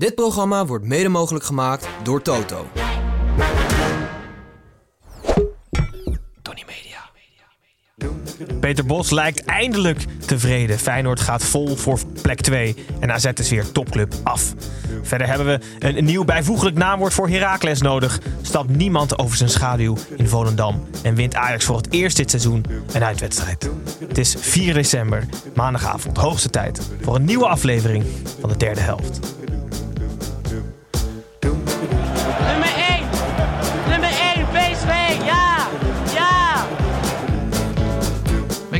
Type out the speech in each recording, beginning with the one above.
Dit programma wordt mede mogelijk gemaakt door Toto. Tony Media. Peter Bos lijkt eindelijk tevreden. Feyenoord gaat vol voor plek 2 en AZ is weer topclub af. Verder hebben we een nieuw bijvoeglijk naamwoord voor Heracles nodig. Stapt niemand over zijn schaduw in Volendam en wint Ajax voor het eerst dit seizoen een uitwedstrijd. Het is 4 december, maandagavond, hoogste tijd voor een nieuwe aflevering van de derde helft.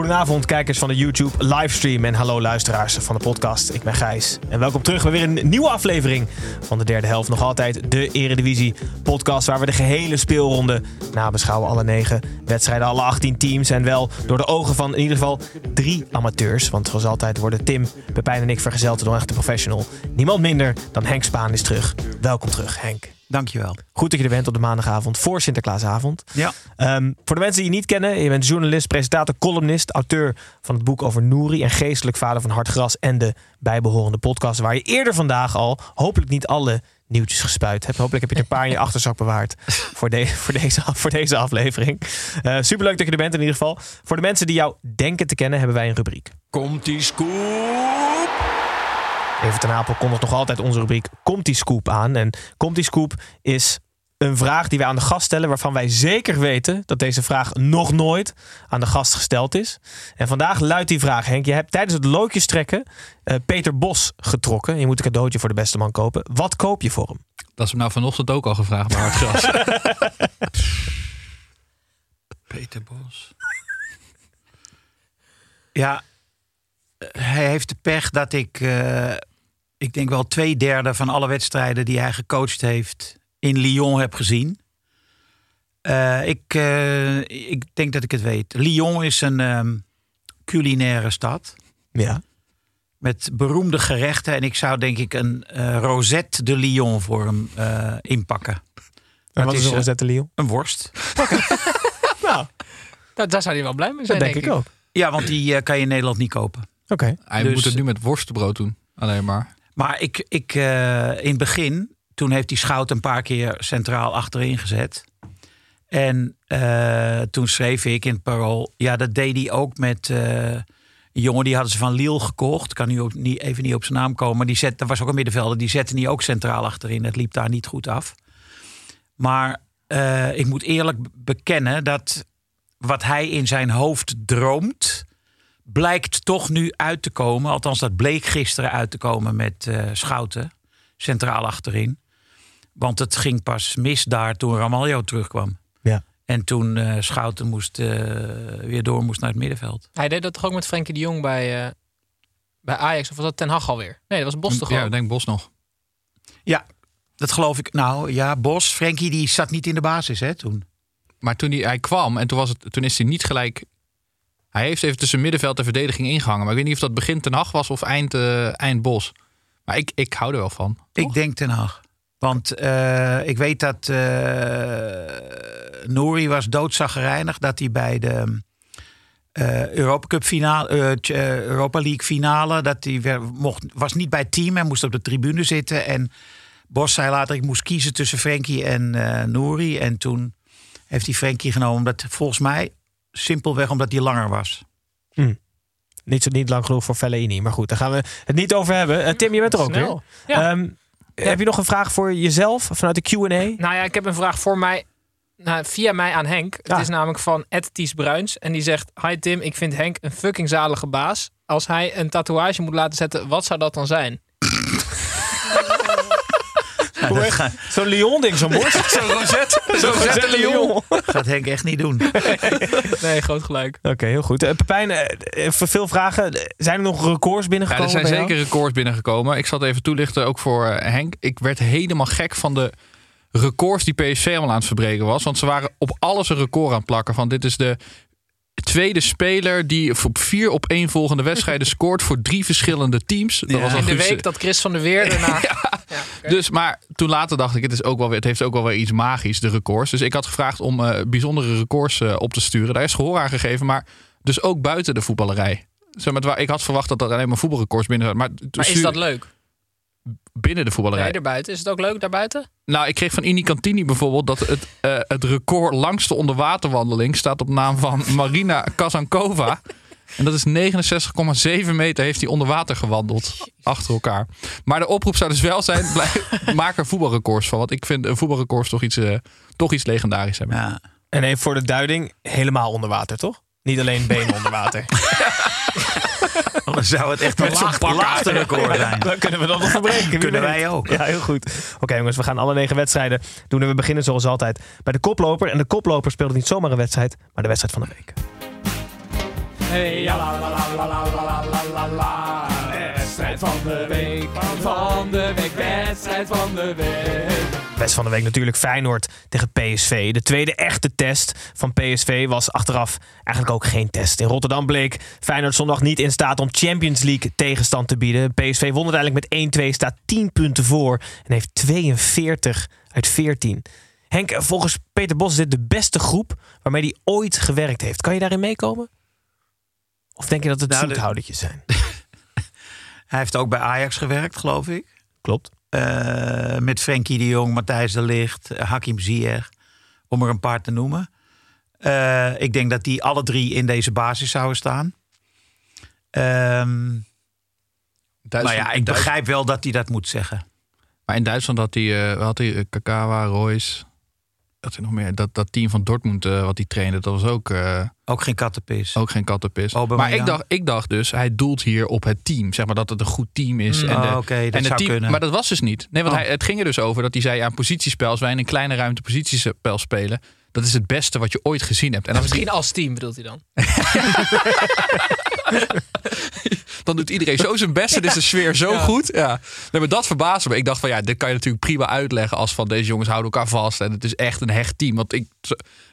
Goedenavond, kijkers van de YouTube livestream en hallo luisteraars van de podcast. Ik ben Gijs en welkom terug bij weer een nieuwe aflevering van de derde helft. Nog altijd de Eredivisie podcast waar we de gehele speelronde nabeschouwen. Alle negen wedstrijden, alle 18 teams en wel door de ogen van in ieder geval drie amateurs. Want zoals altijd worden Tim, Pepijn en ik vergezeld door een echte professional. Niemand minder dan Henk Spaan is terug. Welkom terug Henk. Dankjewel. Goed dat je er bent op de maandagavond voor Sinterklaasavond. Ja. Ehm, voor de mensen die je niet kennen, je bent journalist, presentator, columnist, auteur van het boek over Nouri en geestelijk vader van Hartgras en de bijbehorende podcast, waar je eerder vandaag al hopelijk niet alle nieuwtjes gespuit hebt. Hopelijk heb je er een paar in je achterzak bewaard voor, de, voor, deze, voor deze aflevering. Uh, superleuk dat je er bent in ieder geval. Voor de mensen die jou denken te kennen, hebben wij een rubriek. Komt die scoop? Even ten Apel kondigt nog altijd onze rubriek Komt die scoop aan. En Komt die scoop is een vraag die wij aan de gast stellen... waarvan wij zeker weten dat deze vraag nog nooit aan de gast gesteld is. En vandaag luidt die vraag, Henk. Je hebt tijdens het loodjes trekken uh, Peter Bos getrokken. Je moet een cadeautje voor de beste man kopen. Wat koop je voor hem? Dat is hem nou vanochtend ook al gevraagd bij Hartgras. Peter Bos. ja, hij heeft de pech dat ik... Uh, ik denk wel twee derde van alle wedstrijden die hij gecoacht heeft in Lyon heb gezien. Uh, ik, uh, ik denk dat ik het weet. Lyon is een um, culinaire stad. Ja. Met beroemde gerechten. En ik zou denk ik een uh, Rosette de Lyon voor hem inpakken. En wat is een Rosette de Lyon? Een worst. nou, daar zou hij wel blij mee zijn. Dat denk, denk ik ook. Ja, want die kan je in Nederland niet kopen. Oké. Okay. Hij dus, moet het nu met worstenbrood doen. Alleen maar. Maar ik, ik in het begin toen heeft hij Schout een paar keer centraal achterin gezet. En uh, toen schreef ik in het parool... Ja, dat deed hij ook met uh, een jongen die hadden ze van Lille gekocht. Kan nu ook niet, even niet op zijn naam komen. Die zet, dat was ook een middenvelder. Die zette hij ook centraal achterin. Het liep daar niet goed af. Maar ik moet eerlijk bekennen dat wat hij in zijn hoofd droomt... blijkt toch nu uit te komen. Althans, dat bleek gisteren uit te komen met Schouten. Centraal achterin. Want het ging pas mis daar toen Ramaljo terugkwam. Ja. En toen uh, Schouten moest, uh, weer door moest naar het middenveld. Hij deed dat toch ook met Frenkie de Jong bij, uh, bij Ajax? Of was dat Ten Hag alweer? Nee, dat was Bos toch Ja, ik denk Bos nog. Ja, dat geloof ik. Nou ja, Bos, Frenkie die zat niet in de basis hè, toen. Maar toen hij, hij kwam en toen, was het, toen is hij niet gelijk... Hij heeft even tussen middenveld en verdediging ingehangen. Maar ik weet niet of dat begin Ten Hag was of eind, eind Bos. Maar ik, ik hou er wel van. Toch? Ik denk Ten Hag. Want uh, ik weet dat uh, Nouri was doodzaggereinig dat hij bij de uh, Europa Cup finale, Europa League finale, dat hij weer, mocht, was niet bij het team en moest op de tribune zitten. En Bos zei later, ik moest kiezen tussen Frenkie en Nouri. En toen heeft hij Frenkie genomen, omdat volgens mij simpelweg omdat hij langer was. Mm. Niet, zo, niet lang genoeg voor Fellaini, maar goed, daar gaan we het niet over hebben. Tim, je bent er ook Snel. weer. Ja. Um, heb je nog een vraag voor jezelf vanuit de Q&A? Nou ja, ik heb een vraag voor mij. Nou, via mij aan Henk. Ja. Het is namelijk van Ed Ties Bruins. En die zegt: Hi Tim, ik vind Henk een fucking zalige baas. Als hij een tatoeage moet laten zetten, wat zou dat dan zijn? Zo'n Leon-ding, zo'n borst. Zo'n Rosette. Zo'n Rosette Leon. Gaat Henk echt niet doen. Nee, groot gelijk. Oké, heel goed. Eh, Pepijn, eh, eh, voor veel vragen. Zijn er nog records Ja, binnengekomen er zijn jou? zeker records binnengekomen. Ik zal het even toelichten, ook voor eh, Henk. Ik werd helemaal gek van de records die PSV allemaal aan het verbreken was. Want ze waren op alles een record aan het plakken. Van dit is de tweede speler die op vier op één volgende wedstrijden scoort voor drie verschillende teams. Dat Ja. was al In de week dat Chris van der Weer daarna... Dus, maar toen later dacht ik, het, is ook wel weer, het heeft ook wel weer iets magisch, de records. Dus ik had gevraagd om eh, bijzondere records eh, op te sturen. Daar is gehoor aan gegeven, maar dus ook buiten de voetballerij. Zeg maar, waar- ik had verwacht dat er alleen maar voetbalrecords binnen zaten. Maar, Maar is dat leuk? binnen de voetballerij? Nee, daarbuiten. Is het ook leuk daarbuiten? Nou, ik kreeg van Ini Cantini bijvoorbeeld dat het, eh, het record langste onderwaterwandeling staat op naam van Marina Kazankova. En dat is 69,7 meter heeft hij onder water gewandeld. Achter elkaar. Maar de oproep zou dus wel zijn: blijf, maak er voetbalrecords van. Want ik vind een voetbalrecords toch iets, eh, toch iets legendarisch hebben. Ja. En even voor de duiding, helemaal onder water, toch? Niet alleen benen onder water. Dan zou het echt een laag, laagste record zijn. Dan kunnen we dat nog verbreken. Kunnen wij ook. Ja, heel goed. Oké jongens, we gaan alle negen wedstrijden doen. En we beginnen zoals altijd bij de koploper. En de koploper speelt niet zomaar een wedstrijd, maar de wedstrijd van de week. Hey, ja, la, la, la, la, la, la, la, la. Wedstrijd van de week, van de week, wedstrijd van de week. Best van de week natuurlijk Feyenoord tegen PSV. De tweede echte test van PSV was achteraf eigenlijk ook geen test. In Rotterdam bleek Feyenoord zondag niet in staat om Champions League tegenstand te bieden. PSV won uiteindelijk met 1-2, staat 10 punten voor en heeft 42 uit 14. Henk, volgens Peter Bos is dit de beste groep waarmee hij ooit gewerkt heeft. Kan je daarin meekomen? Of denk je dat het Nou, de- zoethoudertjes zijn? Hij heeft ook bij Ajax gewerkt, geloof ik. Klopt. Eh, met Frenkie de Jong, Matthijs de Ligt, eh, Hakim Ziyech. Om er een paar te noemen. Eh, ik denk dat die alle drie in deze basis zouden staan. Ehm, maar ja, ik begrijp wel dat hij dat moet zeggen. Maar in Duitsland had hij, eh, had hij Kakawa, Royce. Dat, hij nog meer, dat, dat team van Dortmund eh, wat hij trainde, dat was ook, eh, Ook geen kattenpis. ook geen kattenpis. Maar ik dacht, ik dacht dus, hij doelt hier op het team. Zeg maar dat het een goed team is. Mm, en de, oh, dat en zou team, kunnen. Maar dat was dus niet. Nee, want Oh. hij, het ging er dus over dat hij zei aan positiespel. Als wij in een kleine ruimte positiespel spelen. Dat is het beste wat je ooit gezien hebt. En als Misschien als team bedoelt hij dan. dan doet iedereen zo zijn best. En is de sfeer zo goed. Ja. Nee, maar dat verbaasde me. Ik dacht van ja, dit kan je natuurlijk prima uitleggen. Als van deze jongens houden elkaar vast. En het is echt een hecht team. Want ik,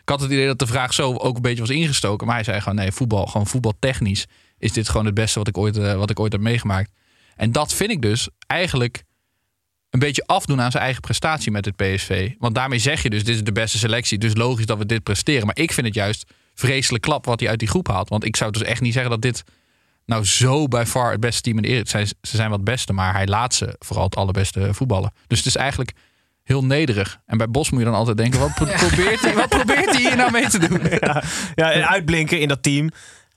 ik had het idee dat de vraag zo ook een beetje was ingestoken. Maar hij zei gewoon nee, voetbal, gewoon voetbaltechnisch is dit gewoon het beste wat ik ooit, eh, wat ik ooit heb meegemaakt. En dat vind ik dus eigenlijk een beetje afdoen aan zijn eigen prestatie met het PSV. Want daarmee zeg je dus, dit is de beste selectie. Dus logisch dat we dit presteren. Maar ik vind het juist vreselijk klap wat hij uit die groep haalt. Want ik zou dus echt niet zeggen dat dit nou zo bij far het beste team in de Eredivisie. Zij- Ze zijn wat beste, maar hij laat ze vooral het allerbeste voetballen. Dus het is eigenlijk heel nederig. En bij Bos moet je dan altijd denken, wat, pro- probeert, hij, wat probeert hij hier nou mee te doen? Ja, ja, en uitblinken in dat team.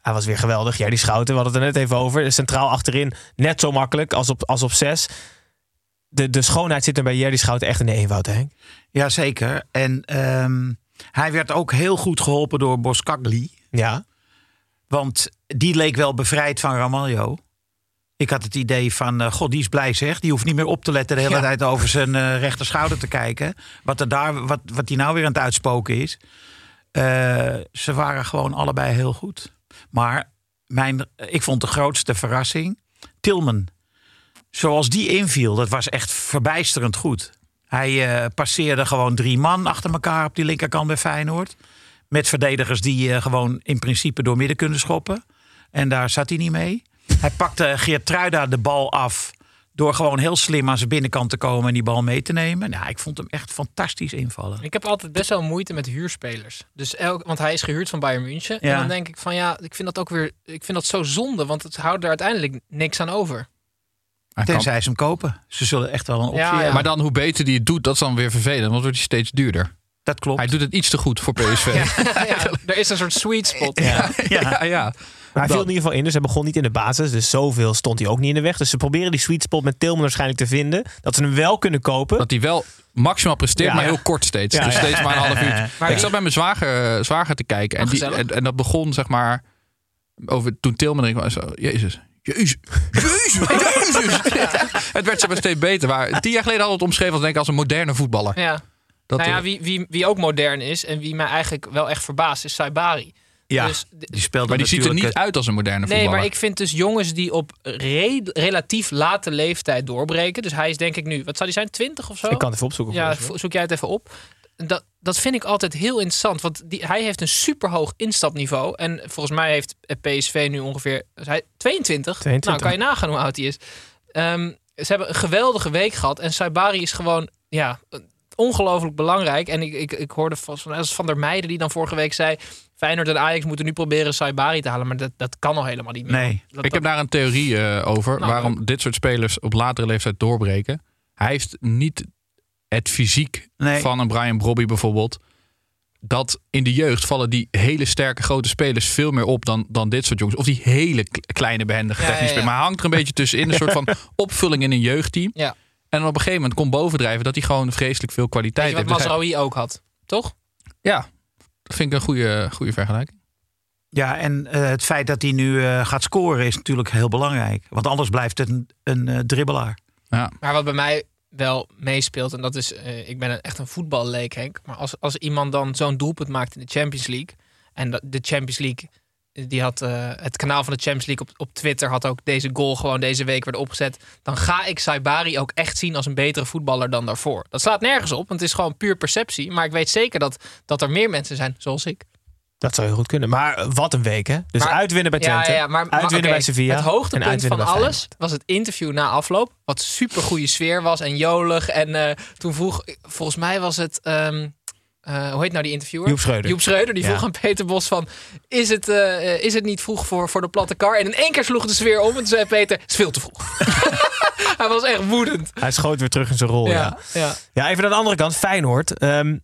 Hij was weer geweldig. Ja, die Schouten, we hadden het er net even over. Centraal achterin, net zo makkelijk als op, als op zes. De, de schoonheid zit er bij Jerry Schouten echt in de eenvoud, hè, Henk? Jazeker. En ehm, hij werd ook heel goed geholpen door Boskagli. Ja. Want die leek wel bevrijd van Ramaljo. Ik had het idee van, eh, god, die is blij zeg. Die hoeft niet meer op te letten de hele Ja. tijd over zijn eh rechter schouder te kijken. Wat er daar, wat, wat die nou weer aan het uitspoken is. Eh, ze waren gewoon allebei heel goed. Maar mijn, ik vond de grootste verrassing Tilman. Zoals die inviel, dat was echt verbijsterend goed. Hij eh, passeerde gewoon drie man achter elkaar op die linkerkant bij Feyenoord. Met verdedigers die eh, gewoon in principe door midden kunnen schoppen. En daar zat hij niet mee. Hij pakte Geert Truida de bal af. Door gewoon heel slim aan zijn binnenkant te komen en die bal mee te nemen. Nou, ik vond hem echt fantastisch invallen. Ik heb altijd best wel moeite met huurspelers. Dus elk, want hij is gehuurd van Bayern München. En dan denk ik van ja, ik vind dat ook weer. Ik vind dat zo zonde, want het houdt er uiteindelijk niks aan over. Hij kan- Tenzij ze hem kopen. Ze zullen echt wel een optie Ja, ja. hebben. Maar dan hoe beter die het doet, dat is dan weer vervelend. Want wordt hij steeds duurder. dat klopt. Hij doet het iets te goed voor PSV. ja, er is een soort sweet spot. Ja. ja, ja. Maar hij viel in ieder geval in, dus hij begon niet in de basis. Dus zoveel stond hij ook niet in de weg. Dus ze proberen die sweet spot met Tilman waarschijnlijk te vinden. Dat ze hem wel kunnen kopen. Dat hij wel maximaal presteert, Ja, maar ja. heel kort steeds. Ja, dus ja. steeds maar een half uurtje. Maar ik zat bij mijn zwager, zwager te kijken. En, die, en, en dat begon, zeg maar, over, toen Tilman erin kwam. Zo, Jezus. Jezus, Jezus, Jezus. Ja. Het werd maar steeds beter. Maar tien jaar geleden hadden we het omschreven als, denk ik, als een moderne voetballer. Ja. Dat, nou ja, eh, wie, wie, wie ook modern is en wie mij eigenlijk wel echt verbaast is Saibari. Ja, Dus die speelde maar die ziet er niet uit als een moderne Nee, voetballer. maar ik vind dus jongens die op re- relatief late leeftijd doorbreken. Dus hij is denk ik nu, wat zou hij zijn, 20 of zo? Ik kan het even opzoeken. Ja, zoek jij het even op. Dat, dat vind ik altijd heel interessant. Want die, hij heeft een superhoog instapniveau. En volgens mij heeft PSV nu ongeveer hij 22. 22. Nou, kan je nagaan hoe oud hij is. Ehm, ze hebben een geweldige week gehad. En Saibari is gewoon ja, ongelooflijk belangrijk. En ik, ik, ik hoorde van, van Van der Meijden die dan vorige week zei... Feyenoord en Ajax moeten nu proberen Saibari te halen. Maar dat, dat kan al helemaal niet meer. Nee. Dat- ik heb daar een theorie eh, over. Nou, waarom dit soort spelers op latere leeftijd doorbreken. Hij heeft niet het fysiek Nee. van een Brian Brobby bijvoorbeeld. Dat in de jeugd vallen die hele sterke grote spelers veel meer op dan, dan dit soort jongens. Of die hele kleine behendige Ja, technisch ja, ja. spelers. Maar hij hangt er een beetje tussenin. Een soort van opvulling in een jeugdteam. Ja. En op een gegeven moment komt bovendrijven dat hij gewoon vreselijk veel kwaliteit je wat heeft. Dus Mazraoui ook had, toch? ja, dat vind ik een goede, goede vergelijking. Ja, en eh, het feit dat hij nu eh, gaat scoren is natuurlijk heel belangrijk. Want anders blijft het een, een eh, dribbelaar. Ja. Maar wat bij mij wel meespeelt, en dat is, eh, ik ben echt een voetballeek, Henk. Maar als, als iemand dan zo'n doelpunt maakt in de Champions League. En de Champions League, eh, die had eh, het kanaal van de Champions League op, op Twitter had ook deze goal gewoon deze week werd opgezet. Dan ga ik Saibari ook echt zien als een betere voetballer dan daarvoor. Dat slaat nergens op, want het is gewoon puur perceptie. Maar ik weet zeker dat, dat er meer mensen zijn zoals ik. Dat zou heel goed kunnen. Maar wat een week, hè? Dus Maar- uitwinnen bij Twente, Ja, ja, maar, uitwinnen bij Sevilla Het en hoogtepunt uitwinnen van alles was het interview na afloop. Wat super goede sfeer was en jolig. En eh, toen vroeg, volgens mij was het, ehm, eh, hoe heet nou die interviewer? Joep Schreuder. Joep Schreuder, die Ja. vroeg aan Peter Bos van, is het, eh, is het niet vroeg voor, voor de platte kar? En in één keer sloeg de sfeer om en toen zei Peter, het is veel te vroeg. Hij was echt woedend. Hij schoot weer terug in zijn rol, ja. Ja, ja. Even naar de andere kant. Feyenoord. Ehm,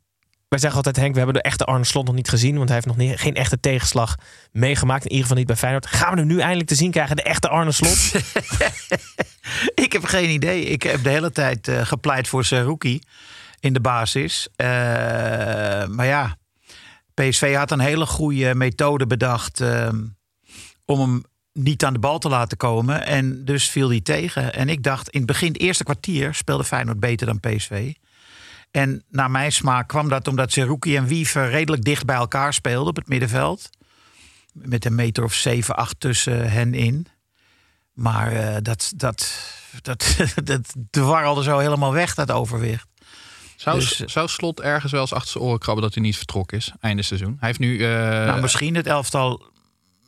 wij zeggen altijd, Henk, we hebben de echte Arne Slot nog niet gezien. Want hij heeft nog niet, geen echte tegenslag meegemaakt. In ieder geval niet bij Feyenoord. Gaan we hem nu eindelijk te zien krijgen? De echte Arne Slot? Ik heb geen idee. Ik heb de hele tijd eh, gepleit voor Seruki in de basis. Eh, maar ja, PSV had een hele goede methode bedacht ehm, om hem niet aan de bal te laten komen. En dus viel hij tegen. En ik dacht, in het begin, het eerste kwartier, speelde Feyenoord beter dan PSV. En naar mijn smaak kwam dat omdat Seruki en Wiever redelijk dicht bij elkaar speelden op het middenveld. Met een meter of 7, 8 tussen hen in. Maar eh, dat, dat, dat, dat dwarrelde zo helemaal weg, dat overwicht. Zou, Dus, eh, zou Slot ergens wel eens achter zijn oren krabben dat hij niet vertrokken is einde seizoen? Hij heeft nu... eh, nou, misschien het elftal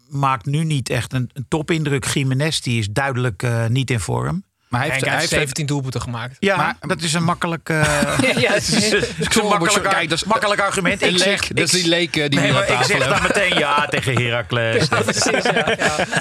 maakt nu niet echt een, een topindruk. Jiménez die is duidelijk niet in vorm. Maar hij heeft, hij heeft heeft 17 doelpunten gemaakt. Ja, Maar- dat is een makkelijk, eh, ja, dat is een makkelijk, Kijk, dat is- makkelijk argument. Ik zeg, dat is die leek eh, die nee, maar ik zeg dan meteen ja tegen Heracles. precies. Ja,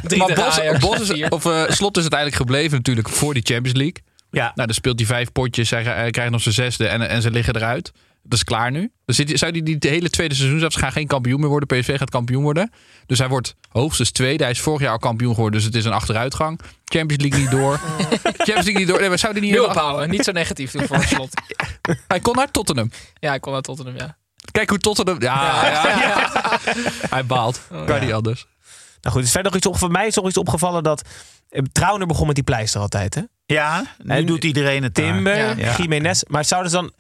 Maar Bos, Bos is, of, eh, Slot is uiteindelijk gebleven natuurlijk voor die Champions League. Ja, Nou, dan speelt hij vijf potjes, hij, hij krijgt nog zijn zesde en, en ze liggen eruit. Dat is klaar nu. Dan zit, hij- zou hij die de hele tweede seizoen zelfs gaan geen kampioen meer worden. PSV gaat kampioen worden. Dus hij wordt hoogstens tweede. Hij is vorig jaar al kampioen geworden, dus het is een achteruitgang. Champions League niet door. Champions League niet door. Nee, maar zou die niet Nul ophouden. Niet zo negatief doen voor het slot. Hij kon naar Tottenham. Ja, ik kon naar Tottenham, ja. Kijk hoe Tottenham... Ja, ja, ja. Hij baalt. Kan niet anders. nou goed, is verder nog iets op, voor mij is nog iets opgevallen dat... eh, Trauner begon met die pleister altijd, hè? ja nu En doet iedereen het. Timber, Ja. Jiménez. Maar zouden ze dan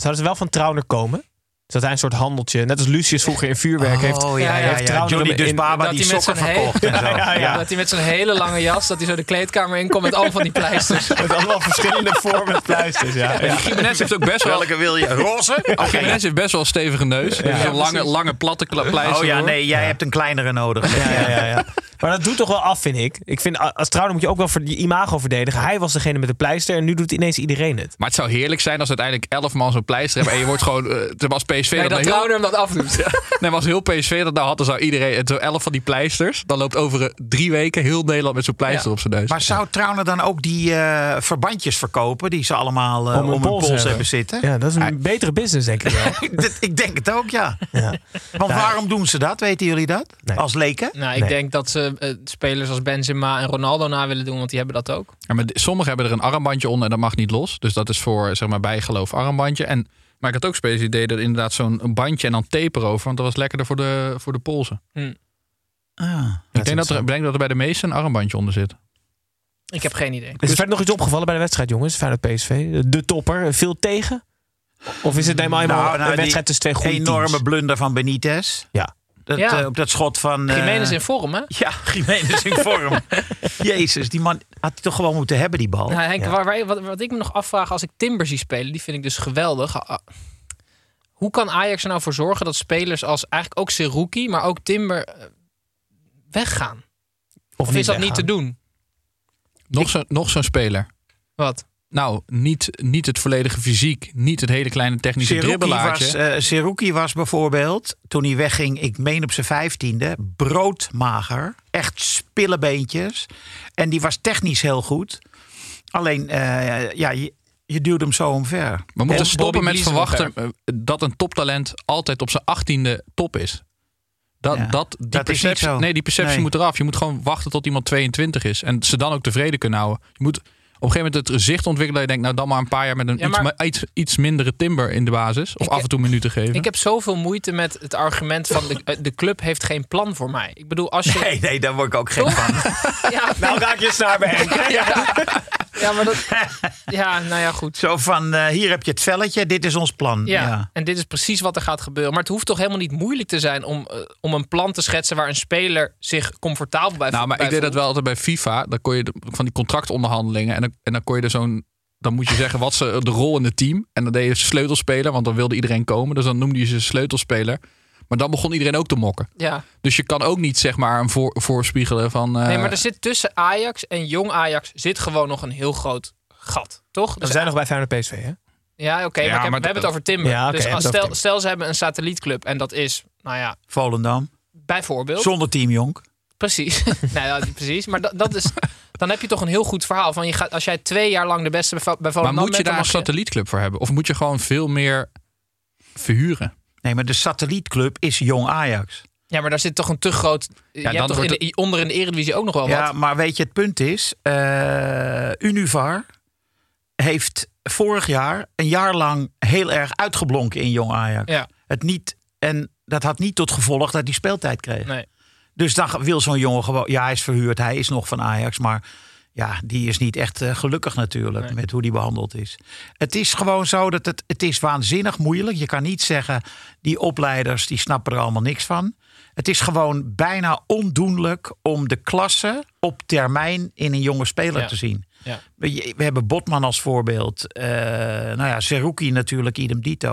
zouden ze wel van Trauner komen? Dat hij een soort handeltje, net als Lucius vroeger in vuurwerk heeft. Oh ja, Ja, ja, ja, ja, heeft Johnny dus in- Baba die hij met sokken zijn verkocht en zo. Ja, ja. Dat hij met zo'n hele lange jas, dat hij zo de kleedkamer inkomt met al van die pleisters. Met allemaal verschillende vormen pleisters, ja. En Jiménez heeft ook best wel... Welke wil je? Roze? Oké. Jiménez heeft best wel een stevige neus. Dus een lange, lange platte kla- pleister. Oh ja, nee, jij hebt een kleinere nodig. Ja, ja, ja, ja. Maar dat doet toch wel af, vind ik. Ik vind, als trouwner moet je ook wel voor die imago verdedigen. Hij was degene met de pleister en nu doet ineens iedereen het. Maar het zou heerlijk zijn als uiteindelijk elf man zo'n pleister hebben. En je wordt gewoon, uh, als PSV Nee, dat, dat nou heel, hem dat afdoet. nee, maar als heel PSV dat nou had, dan zou iedereen, het zo elf van die pleisters. Dan loopt over eh, drie weken heel Nederland met zo'n pleister Ja. op zijn neus. Maar zou Trauner dan ook die eh, verbandjes verkopen die ze allemaal eh, om hun pols, hebben. zitten? Ja, dat is een betere business, denk ik wel. Dat- ik denk het ook, ja. Ja. Want waarom doen ze dat? Weten jullie dat? Nee. Als leken? Nou, ik Nee. denk dat ze spelers als Benzema en Ronaldo na willen doen, want die hebben dat ook. Ja, maar sommigen hebben er een armbandje onder en dat mag niet los. Dus dat is voor zeg maar bijgeloof armbandje. En, maar ik had ook spelers die deden inderdaad zo'n bandje en dan tape erover. Want dat was lekkerder voor de, voor de polsen. Ah. ik denk dat, er, ik denk dat er bij de meesten een armbandje onder zit. Ik heb geen idee. Is er verder nog iets opgevallen bij de wedstrijd, jongens? Feyenoord PSV. De topper. Veel tegen? Of is het helemaal Nou, nou, een wedstrijd tussen twee goede enorme teams? blunder van Benitez. Ja. Dat, Ja. eh, op dat schot van... eh, Jiménez in vorm, hè? Ja, Jiménez in vorm. Jezus, die man had hij toch gewoon moeten hebben, die bal. Nou, Henk, Ja. waar, waar- wat, wat ik me nog afvraag als ik Timber zie spelen, die vind ik dus geweldig. Ah, ah. Hoe kan Ajax er nou voor zorgen dat spelers als eigenlijk ook Seruki, maar ook Timber eh, weggaan? Of, is dat niet te doen? Nog zo'n nog zo'n speler. Wat? Nou, niet, niet het volledige fysiek. Niet het hele kleine technische Seruki dribbelaartje. was, eh Seruki was bijvoorbeeld, toen hij wegging, ik meen op zijn vijftiende, broodmager. Echt spillebeentjes. En die was technisch heel goed. Alleen, eh, ja, je, je duwde hem zo omver. We moeten Bobby stoppen met verwachten eh, dat een toptalent altijd op zijn achttiende top is. Dat, Ja, dat, die dat perceptie, nee, die perceptie Nee. moet eraf. Je moet gewoon wachten tot iemand 22 is. En ze dan ook tevreden kunnen houden. Je moet op een gegeven moment het gezicht ontwikkelen. Dat je denkt, nou dan maar een paar jaar met een Ja, iets, maar- iets, iets mindere timber in de basis. Of Ik- af en toe minuten geven. Ik heb zoveel moeite met het argument van de, eh, de club heeft geen plan voor mij. Ik bedoel, als je... Nee, nee, daar word ik ook gek Toch? van. Ja, Nou raak je snaar bij Henk. ja, maar dat... Ja, nou ja, goed. Zo van, eh, hier heb je het velletje, dit is ons plan. Ja, Ja. en dit is precies wat er gaat gebeuren. Maar het hoeft toch helemaal niet moeilijk te zijn om, eh, om een plan te schetsen waar een speler zich comfortabel bij nou, maar ik deed dat voelt. wel altijd bij FIFA. Dan kon je de- van die contractonderhandelingen. En dan, en dan kon je er zo'n. Dan moet je zeggen wat ze de rol in het team. En dan deed je sleutelspeler, want dan wilde iedereen komen. Dus dan noemde je ze sleutelspeler. Maar dan begon iedereen ook te mokken. Ja. Dus je kan ook niet zeg maar een voor, voorspiegelen van. eh, Nee, maar er zit tussen Ajax en jong Ajax zit gewoon nog een heel groot gat, toch? We Dus zijn nog bij Feyenoord PSV, hè? Ja, oké, Ja, maar, ik heb- maar we hebben het over Timber. Ja, dus als, stel, stel ze hebben een satellietclub en dat is, nou ja, Volendam. bijvoorbeeld. Zonder team Jonk. Precies. nou ja, precies. Maar dat, dat is, dan heb je toch een heel goed verhaal. Van je gaat, als jij twee jaar lang de beste bij, Vo- bij maar Volendam moet je daar een satellietclub voor hebben? Of moet je gewoon veel meer verhuren? Nee, maar de satellietclub is Jong Ajax. Ja, maar daar zit toch een te groot... je dan hebt toch in wordt de, onder in de Eredivisie ook nog wel Ja, wat. maar weet je, het punt is, eh, Univar heeft vorig jaar een jaar lang heel erg uitgeblonken in Jong Ajax. Ja. Het niet, en dat had niet tot gevolg dat hij speeltijd kreeg. Nee. Dus dan wil zo'n jongen gewoon, ja, hij is verhuurd, hij is nog van Ajax, maar ja, die is niet echt eh, gelukkig natuurlijk Nee. met hoe die behandeld is. Het is gewoon zo dat het, het is waanzinnig moeilijk. Je kan niet zeggen, die opleiders die snappen er allemaal niks van. Het is gewoon bijna ondoenlijk om de klasse op termijn in een jonge speler Ja. te zien. Ja. We, we hebben Botman als voorbeeld. eh nou ja, Seruki natuurlijk, idem dito.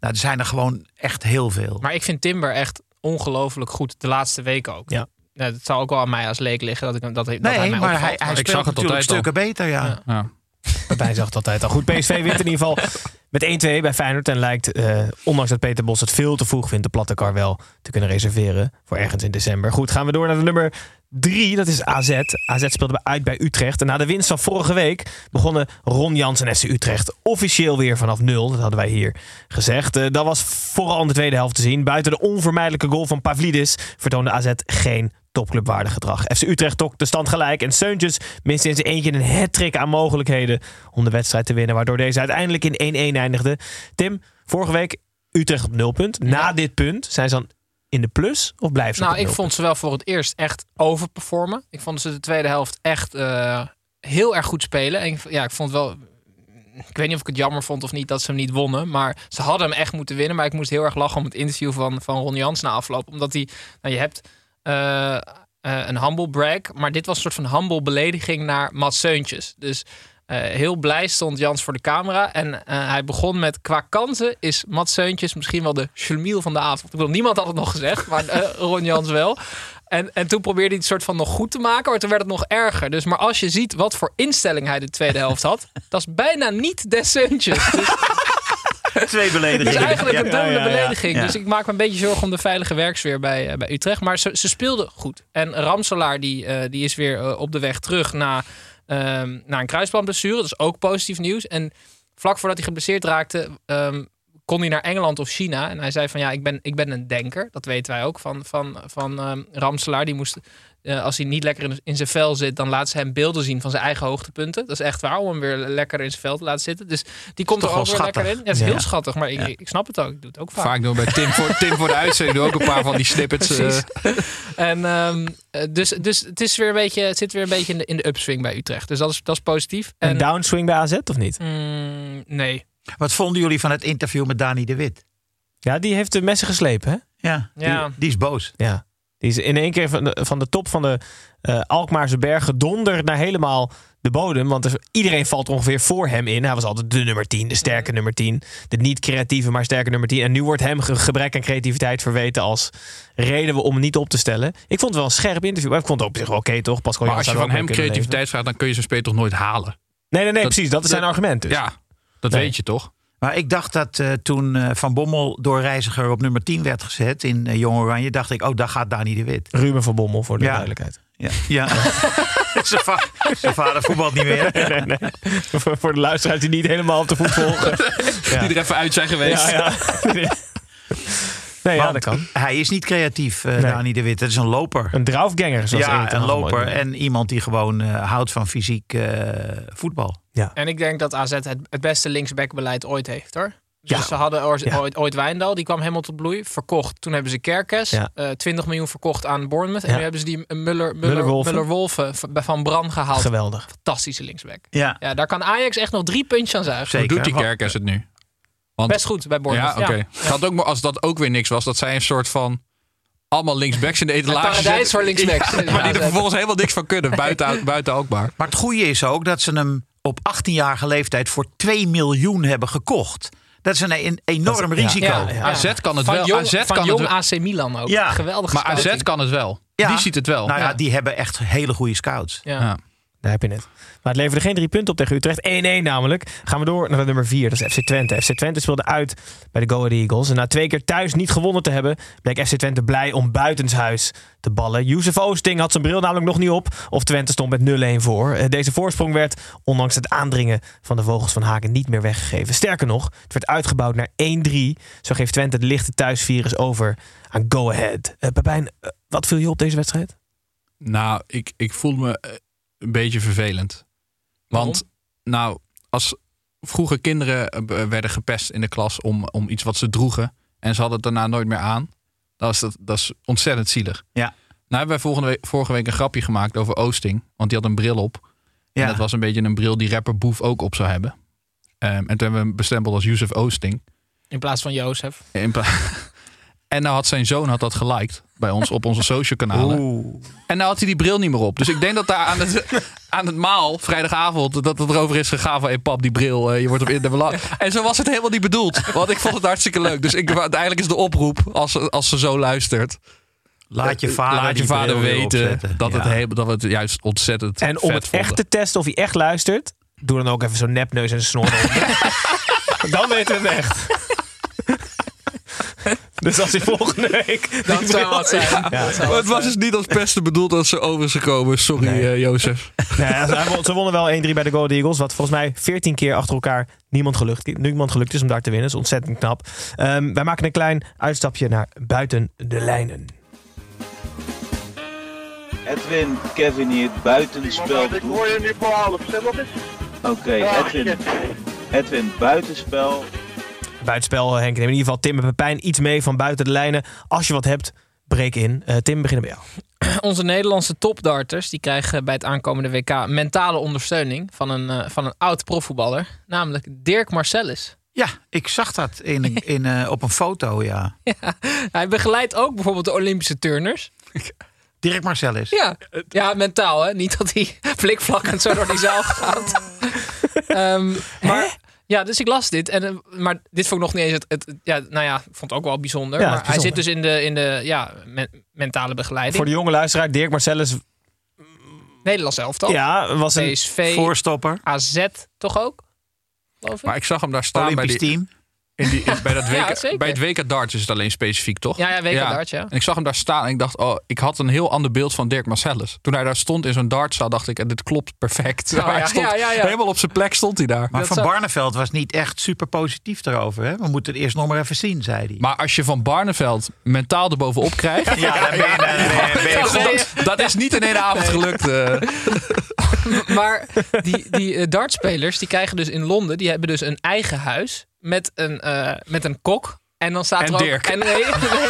Nou, er zijn er gewoon echt heel veel. Maar ik vind Timber echt ongelooflijk goed de laatste weken ook. Ja. Ja, het zal ook wel aan mij als leek liggen dat, ik, dat, nee, hij mij maar hij, opvalt. hij ik speelt zag het natuurlijk altijd al. stukken beter, ja. Ja. Ja. Bij zag het altijd al. Goed, PSV wint in ieder geval met 1-2 bij Feyenoord. En lijkt, eh, ondanks dat Peter Bos het veel te vroeg vindt, de platte kar wel te kunnen reserveren voor ergens in december. Goed, gaan we door naar de nummer 3. Dat is AZ. AZ speelde bij- uit bij Utrecht. En na de winst van vorige week begonnen Ron Jans en FC Utrecht officieel weer vanaf nul. Dat hadden wij hier gezegd. Eh, dat was vooral in de tweede helft te zien. Buiten de onvermijdelijke goal van Pavlidis vertoonde AZ geen topclubwaardig gedrag. FC Utrecht trok de stand gelijk en Seuntjes miste in zijn eentje een hat aan mogelijkheden om de wedstrijd te winnen, waardoor deze uiteindelijk in 1-1 eindigde. Tim, vorige week Utrecht op nulpunt. Na dit punt zijn ze dan in de plus of blijven ze Nou, ik nul vond ze wel voor het eerst echt overperformen. Ik vond ze de tweede helft echt eh, heel erg goed spelen. En ja, ik vond wel. Ik weet niet of ik het jammer vond of niet dat ze hem niet wonnen. Maar ze hadden hem echt moeten winnen. Maar ik moest heel erg lachen om het interview van, van Ron Jans na afloop. Omdat hij. Nou, je hebt eh, eh, een humble brag. Maar dit was een soort van humble belediging naar Mats Seuntjes. Dus eh, heel blij stond Jans voor de camera. En hij begon met: qua kansen is Mats Seuntjes misschien wel de schlemiel van de avond. Ik bedoel, niemand had het nog gezegd, maar Ron Jans wel. En, en toen probeerde hij het soort van nog goed te maken, maar toen werd het nog erger. Dus, maar als je ziet wat voor instelling hij de tweede helft had, dat is bijna niet des Suntjes. Dus Twee beledigingen. is eigenlijk een dubbele Ja, belediging. Dus ik maak me een beetje zorgen om de veilige werksfeer bij, eh, bij Utrecht. Maar ze, ze speelden goed. En Ramselaar die, eh, die is weer eh, op de weg terug na, ehm na een kruisbandblessure. Dat is ook positief nieuws. En vlak voordat hij geblesseerd raakte, ehm, kon hij naar Engeland of China. En hij zei van ja, ik ben, ik ben een denker. Dat weten wij ook van, van, van ehm, Ramselaar. Die moest, eh, als hij niet lekker in, in zijn vel zit, dan laat ze hem beelden zien van zijn eigen hoogtepunten. Dat is echt waar, om hem weer lekker in zijn vel te laten zitten. Dus die komt er ook wel weer lekker in. Ja, het is Ja. heel schattig, maar ik, ik snap het ook. Ik doe het ook vaak. Vaak doen we bij Tim voor, Tim voor de uitzending doe ook een paar van die snippets. eh. En, ehm, eh, dus, dus het, is weer een beetje, het zit weer een beetje in de, in de upswing bij Utrecht. Dus dat is, dat is positief. Een En, downswing bij AZ of niet? Mm, nee. Wat vonden jullie van het interview met Dani de Wit? Ja, die heeft de messen geslepen, hè? Ja, die, Ja. die is boos. Ja. Die is in één keer van de, van de top van de eh, Alkmaarse berg gedonderd naar helemaal de bodem. Want er, iedereen valt ongeveer voor hem in. Hij was altijd de nummer 10, de sterke nummer 10. De niet creatieve, maar sterke nummer 10. En nu wordt hem ge- gebrek aan creativiteit verweten als reden om hem niet op te stellen. Ik vond het wel een scherp interview. Maar ik vond het op zich wel oké, toch? Pascal Maar als je van hem creativiteit vraagt, dan kun je zijn speler toch nooit halen. Nee, nee, nee, Dat- precies. Dat is zijn argument dus. Ja, dat Nee. weet je toch? Maar ik dacht dat eh, toen eh, Van Bommel door Reiziger op nummer 10 werd gezet in eh, Jong Oranje, dacht ik, oh, daar gaat Dani de Wit. Ruben van Bommel, voor de Ja. duidelijkheid. Ja. ja. zijn, va- zijn vader voetbalt niet meer. Nee, nee. voor, voor de luisteraars die niet helemaal op de voet volgen. Ja. Die er even uit zijn geweest. Ja, ja. Nee, ja, dat kan. Hij is niet creatief, eh Nee. Dani de Wit. Het is een loper. Een draufganger, zoals ja, een loper. En iemand die gewoon eh, houdt van fysiek eh, voetbal. En ik denk dat AZ het, het beste linksbackbeleid ooit heeft hoor. Dus Ja. ze hadden ooit, Ja. ooit, ooit Wijndal, die kwam helemaal tot bloei. Verkocht. Toen hebben ze Kerkes. Ja. eh 20 miljoen verkocht aan Bournemouth. En Ja. nu hebben ze die Muller, Muller. Muller-Wolfen van- van Bran gehaald. Geweldig. Fantastische linksback. Ja, Ja, daar kan Ajax echt nog drie puntjes aan zuigen. zeker. Hoe doet die Kerkers het nu? Want, Best goed bij ja, Bournemouth. oké. Gaat ook, maar als dat ook weer niks was, dat zij een soort van allemaal linksbacks in de etalage paradijs voor linksbacks. Ja, maar die er Ja, vervolgens helemaal niks van kunnen. Buiten, buiten ook maar. Maar het goede is ook dat ze hem op 18-jarige leeftijd voor 2 miljoen hebben gekocht. Dat is een, een enorm Dat ja. risico. Ja, Ja, ja. AZ kan het van wel. Jong, AZ van kan jong het wel. AC Milan ook. Ja. Geweldig Maar AZ kan het wel. Ja. Die ziet het wel. Nou ja, Ja. die hebben echt hele goede scouts. Ja. Daar heb je het. Maar het leverde geen drie punten op tegen Utrecht. 1-1 namelijk. Gaan we door naar de nummer 4. Dat is FC Twente. FC Twente speelde uit bij de Go Ahead Eagles. En na twee keer thuis niet gewonnen te hebben... bleek FC Twente blij om buitenshuis te ballen. Youssef Oosting had zijn bril namelijk nog niet op. Of Twente stond met 0-1 voor. Eh, Deze voorsprong werd, ondanks het aandringen van de Vogels van Haken... niet meer weggegeven. Sterker nog, het werd uitgebouwd naar 1-3. Zo geeft Twente de lichte thuisvirus over aan Go Ahead. Eh, wat viel je op deze wedstrijd? Nou, ik, ik voel me een beetje vervelend. Want, nou, als vroeger kinderen eh, werden gepest in de klas om, om iets wat ze droegen en ze hadden het daarna nooit meer aan, dat is, dat, dat is ontzettend zielig. Ja. Nou hebben wij volgende week, vorige week een grapje gemaakt over Oosting, want die had een bril op. En Ja. dat was een beetje een bril die rapper Boef ook op zou hebben. Ehm, en toen hebben we hem bestempeld als Yusuf Oosting. In plaats van Jozef. In pla- en nou had zijn zoon had dat geliked bij ons op onze social kanalen. En nou had hij die bril niet meer op. Dus ik denk dat daar aan het, aan het maal, vrijdagavond, dat het erover is gegaan van... Hey pap, die bril, eh, je wordt op in de belang. En zo was het helemaal niet bedoeld. Want ik vond het hartstikke leuk. Dus ik, uiteindelijk is de oproep, als, ze- als ze zo luistert... Laat je vader, laat je vader weten dat, het heel, dat we het juist ontzettend En om het vonden. echt te testen of hij echt luistert, doe dan ook even zo'n nepneus en snor dan weten we het echt. Dus als hij volgende week... Dat zou wat zijn. Ja. Dat zou Maar het was dus niet als pesten bedoeld dat ze over is gekomen. Sorry, Nee. eh, Jozef. Nee, ze won- ze wonnen wel 1-3 bij de Golden Eagles. Wat volgens mij 14 keer achter elkaar niemand gelukt, niemand gelukt is om daar te winnen. Dat is ontzettend knap. Ehm, wij maken een klein uitstapje naar buiten de lijnen. Edwin, Kevin hier, buitenspel. Ik hoor je nu voor half, eens. Oké, Edwin. Edwin, buitenspel. Buitenspel, Henk. Neem in ieder geval Tim en Pepijn iets mee van buiten de lijnen. Als je wat hebt, breek in. Eh, Tim, beginnen bij jou. Onze Nederlandse topdarters die krijgen bij het aankomende WK mentale ondersteuning van een, eh, van een oud profvoetballer. Namelijk Dirk Marcellus. Ja, ik zag dat in, in, eh, op een foto, ja. Hij begeleidt ook bijvoorbeeld de Olympische turners. Dirk Marcellus. Ja, ja mentaal hè. Niet dat hij flikvlakkend zo door die zaal gaat. Ehm, maar Ja, dus ik las dit. En, eh, maar dit vond ik nog niet eens het... het ja, nou ja, ik vond het ook wel bijzonder. Ja, maar hij zit dus in de, in de ja, men- mentale begeleiding. Voor de jonge luisteraar, Dirk Marcellus Nederlands elftal. ja, was een... PSV, Voorstopper. AZ toch ook? Geloof ik. Maar ik zag hem daar staan bij, Olympisch die, team. In die, in- bij, dat Ja, WK, bij het WK darts is het alleen specifiek, toch? Ja, ja, WK darts, ja. En ik zag hem daar staan en ik dacht, oh, ik had een heel ander beeld van Dirk Marcellus. Toen hij daar stond in zo'n dartzaal, dacht ik, eh, dit klopt perfect. Oh, ja, stond ja, ja, ja. helemaal op zijn plek stond hij daar. Maar Dat Van Barneveld was niet echt super positief erover. Hè? We moeten het eerst nog maar even zien, zei hij. Maar als je van Barneveld mentaal erbovenop krijgt, ja, dan ben je, dan ben je- ben je Ja, goed. ben je- dat is niet in één avond gelukt. eh. Maar die, die eh, dartspelers, die krijgen dus in Londen, die hebben dus een eigen huis met een, eh, met een kok. En dan staat En er ook... Dirk. En, nee, nee.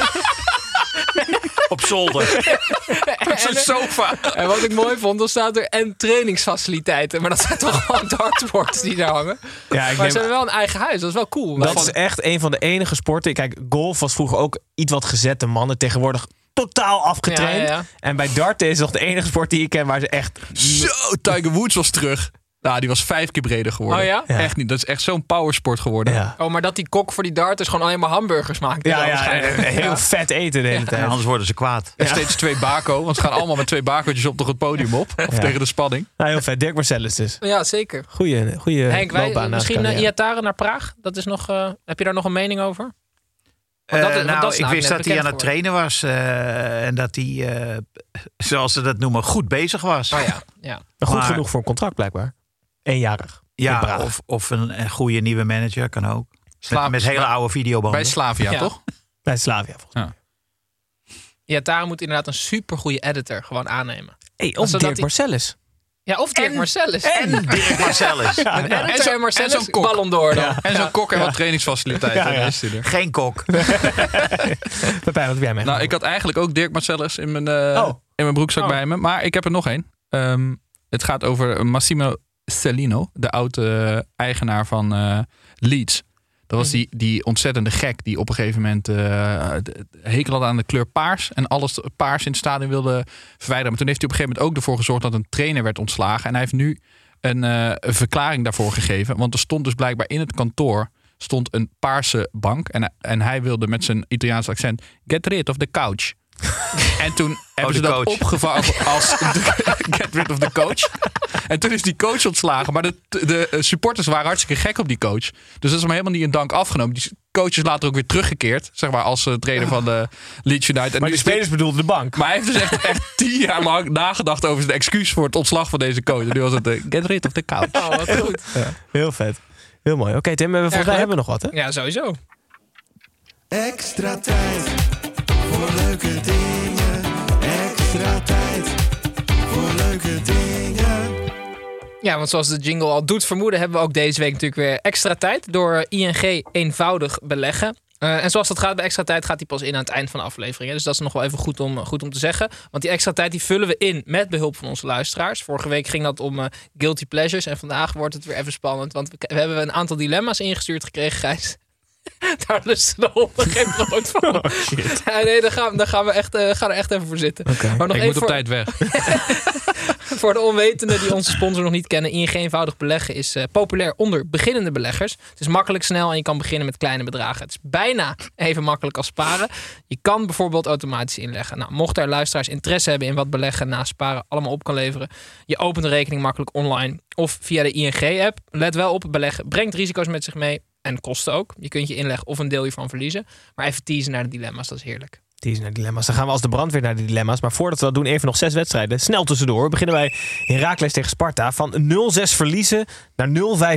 Op zolder. Op zijn sofa. en wat ik mooi vond, dan staat er en trainingsfaciliteiten. Maar dat zijn toch gewoon dartboards die daar hangen. Ja, ik Maar neem- ze hebben wel een eigen huis, dat is wel cool. Dat is echt een van de enige sporten. Kijk, golf was vroeger ook iets wat gezette mannen. Tegenwoordig totaal afgetraind. Ja, ja, ja. En bij darten is nog de enige sport die ik ken waar ze echt... Zo, Tiger Woods was terug. Nou, die was vijf keer breder geworden. Oh ja? Ja. Echt niet. Dat is echt zo'n powersport geworden. Ja, Oh, maar dat die kok voor die darters gewoon alleen maar hamburgers maakt. ja, ja, heel Ja. vet eten de hele tijd. anders worden ze kwaad. En steeds twee bako. Want ze gaan allemaal met twee bakootjes op toch het podium op. Of Ja. tegen de spanning. Nou, heel vet. Dirk Marcellus dus. Ja, zeker. Goeie, goeie Henk, wij, misschien uh, carrière. Iataren naar Praag. Dat is nog, eh, heb je daar nog een mening over? Want Eh, dat want nou, dat ik nou wist dat hij aan het trainen was. eh, en dat hij, eh, zoals ze dat noemen, goed bezig was. Oh ja, ja. Maar goed Maar- genoeg voor een contract blijkbaar. Eenjarig. Ja, of, of een, een goede nieuwe manager kan ook. Sla- met, met hele oude videobanden. Bij Slavia, Ja. toch? Bij Slavia volgens mij. Iataren moet inderdaad een supergoeie editor gewoon aannemen. Hey, of Dirk hij- Marcellus. Ja, of Dirk Marcellus. en Dirk Marcellus. En en, zo- en Marcellus, zo'n kok. ballon door dan. En zo'n kok en wat trainingsfaciliteiten. Ja, ja. Er. Geen kok. Pepijn, wat heb jij mee? Nou, ik had eigenlijk ook Dirk Marcellus in mijn, eh, Oh. in mijn broekzak Oh. bij me. Maar ik heb er nog één. Ehm, het gaat over Massimo Cellino, de oude eigenaar van eh, Leeds. Dat was die, die ontzettende gek die op een gegeven moment de hekel had aan de kleur paars. En alles paars in het stadion wilde verwijderen. Maar toen heeft hij op een gegeven moment ook ervoor gezorgd dat een trainer werd ontslagen. En hij heeft nu een, eh, een verklaring daarvoor gegeven. Want er stond dus blijkbaar in het kantoor stond een paarse bank. En, en hij wilde met zijn Italiaans accent get rid of the couch. En toen hebben de ze dat coach. opgevangen als de- get rid of the coach. En toen is die coach ontslagen. Maar de, de supporters waren hartstikke gek op die coach. Dus dat is hem helemaal niet in dank afgenomen. Die coach is later ook weer teruggekeerd. Zeg maar als eh, trainer van de Leeds United. En maar nu de spelers bedoelden de bank. maar hij heeft dus echt, echt tien jaar lang nagedacht over zijn excuus voor het ontslag van deze coach. En nu was het eh, get rid of the couch. Oh, wat goed. Heel vet. Heel mooi. Oké, Tim, we- volgens mij hebben we nog wat, hè? Ja, sowieso. Extra tijd voor leuke dingen. Extra tijd voor leuke dingen. Ja, want zoals de jingle al doet vermoeden, hebben we ook deze week natuurlijk weer extra tijd door ING eenvoudig beleggen. Eh, en zoals dat gaat bij extra tijd, gaat die pas in aan het eind van de aflevering. hè. Dus dat is nog wel even goed om, goed om te zeggen. Want die extra tijd die vullen we in met behulp van onze luisteraars. Vorige week ging dat om eh, guilty pleasures. En vandaag wordt het weer even spannend. Want we, we hebben een aantal dilemma's ingestuurd gekregen, Gijs. Daar lusten de honden geen brood van. Oh, shit. Ja, nee, daar gaan, daar gaan we echt, eh, gaan er echt even voor zitten. Maar nog Ik even moet op voor- tijd weg. voor de onwetenden die onze sponsor nog niet kennen, ING eenvoudig beleggen is eh, populair onder beginnende beleggers. Het is makkelijk snel en je kan beginnen met kleine bedragen. Het is bijna even makkelijk als sparen. Je kan bijvoorbeeld automatisch inleggen. Nou, mochten er luisteraars interesse hebben in wat beleggen na sparen allemaal op kan leveren, je opent de rekening makkelijk online of via de ING-app. Let wel op, beleggen brengt risico's met zich mee en kosten ook. Je kunt je inleggen of een deel hiervan verliezen. Maar even teasen naar de dilemma's, dat is heerlijk. Is naar dilemma's. Dan gaan we als de brandweer naar de dilemma's. Maar voordat we dat doen, even nog zes wedstrijden. Snel tussendoor. Beginnen wij Heracles tegen Sparta. Van 0-6 verliezen naar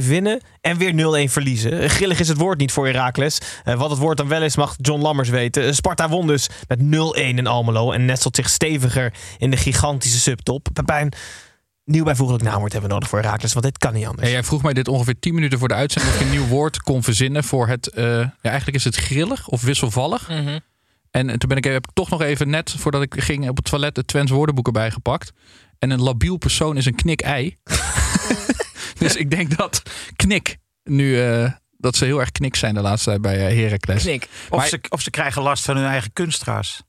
0-5 winnen. En weer 0-1 verliezen. Grillig is het woord niet voor Heracles. Eh, wat het woord dan wel is, mag John Lammers weten. Eh, Sparta won dus met 0-1 in Almelo. En nestelt zich steviger in de gigantische subtop. Pepijn, nieuw bijvoeglijk naamwoord hebben we nodig voor Heracles. Want dit kan niet anders. En jij vroeg mij dit ongeveer 10 minuten voor de uitzending of ik een nieuw woord kon verzinnen voor het. eh, ja, eigenlijk is het grillig of wisselvallig. En toen ben ik, heb ik toch nog even net voordat ik ging op het toilet het Twents woordenboek erbij gepakt. En een labiel persoon is een knik-ei. dus ik denk dat knik nu. eh, dat ze heel erg knik zijn de laatste tijd bij eh, Heracles. Knik. Of, Maar- ze, of ze krijgen last van hun eigen kunstraas.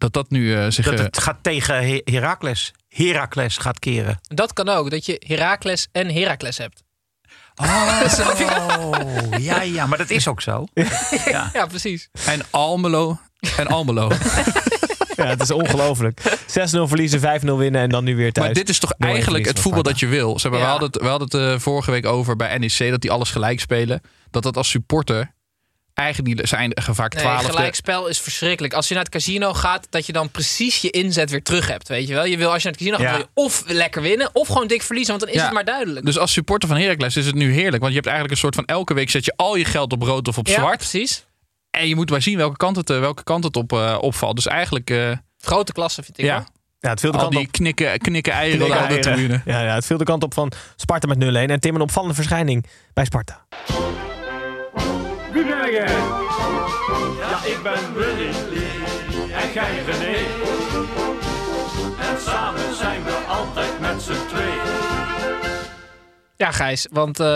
Dat dat nu eh, zich. Dat eh, het gaat tegen He- Heracles. Heracles gaat keren. Dat kan ook, dat je Heracles en Heracles hebt. Oh, ja, ja, maar dat is ook zo. Ja. Ja, precies. En Almelo. En Almelo. Ja, het is ongelooflijk. 6-0 verliezen, 5-0 winnen en dan nu weer thuis. Maar dit is toch 0-1 eigenlijk het voetbal dat je wil. Zeg maar, Ja. We hadden het, we hadden het eh, vorige week over bij NEC dat die alles gelijk spelen. Dat dat als supporter eigenlijk niet zijn vaak Nee, twaalfde. gelijkspel is verschrikkelijk. Als je naar het casino gaat, dat je dan precies je inzet weer terug hebt. Weet je wel? Je wil als je naar het casino gaat, Ja. wil je of lekker winnen, of gewoon dik verliezen. Want dan is Ja. het maar duidelijk. Dus als supporter van Heracles is het nu heerlijk. Want je hebt eigenlijk een soort van elke week zet je al je geld op rood of op ja, zwart. precies. En je moet maar zien welke kant het, eh, welke kant het op eh, opvalt. Dus eigenlijk, eh, Grote klasse vind ik ja, hoor. Ja, het viel de al kant die op. knikken, knikken eieren Knikken op de tribune. Ja, ja, het viel de kant op van Sparta met 0-1. En Tim een opvallende verschijning bij Sparta. Ja, ik ben Willy Lee en jij René. En samen zijn we altijd met z'n twee. Ja, Gijs. Want eh,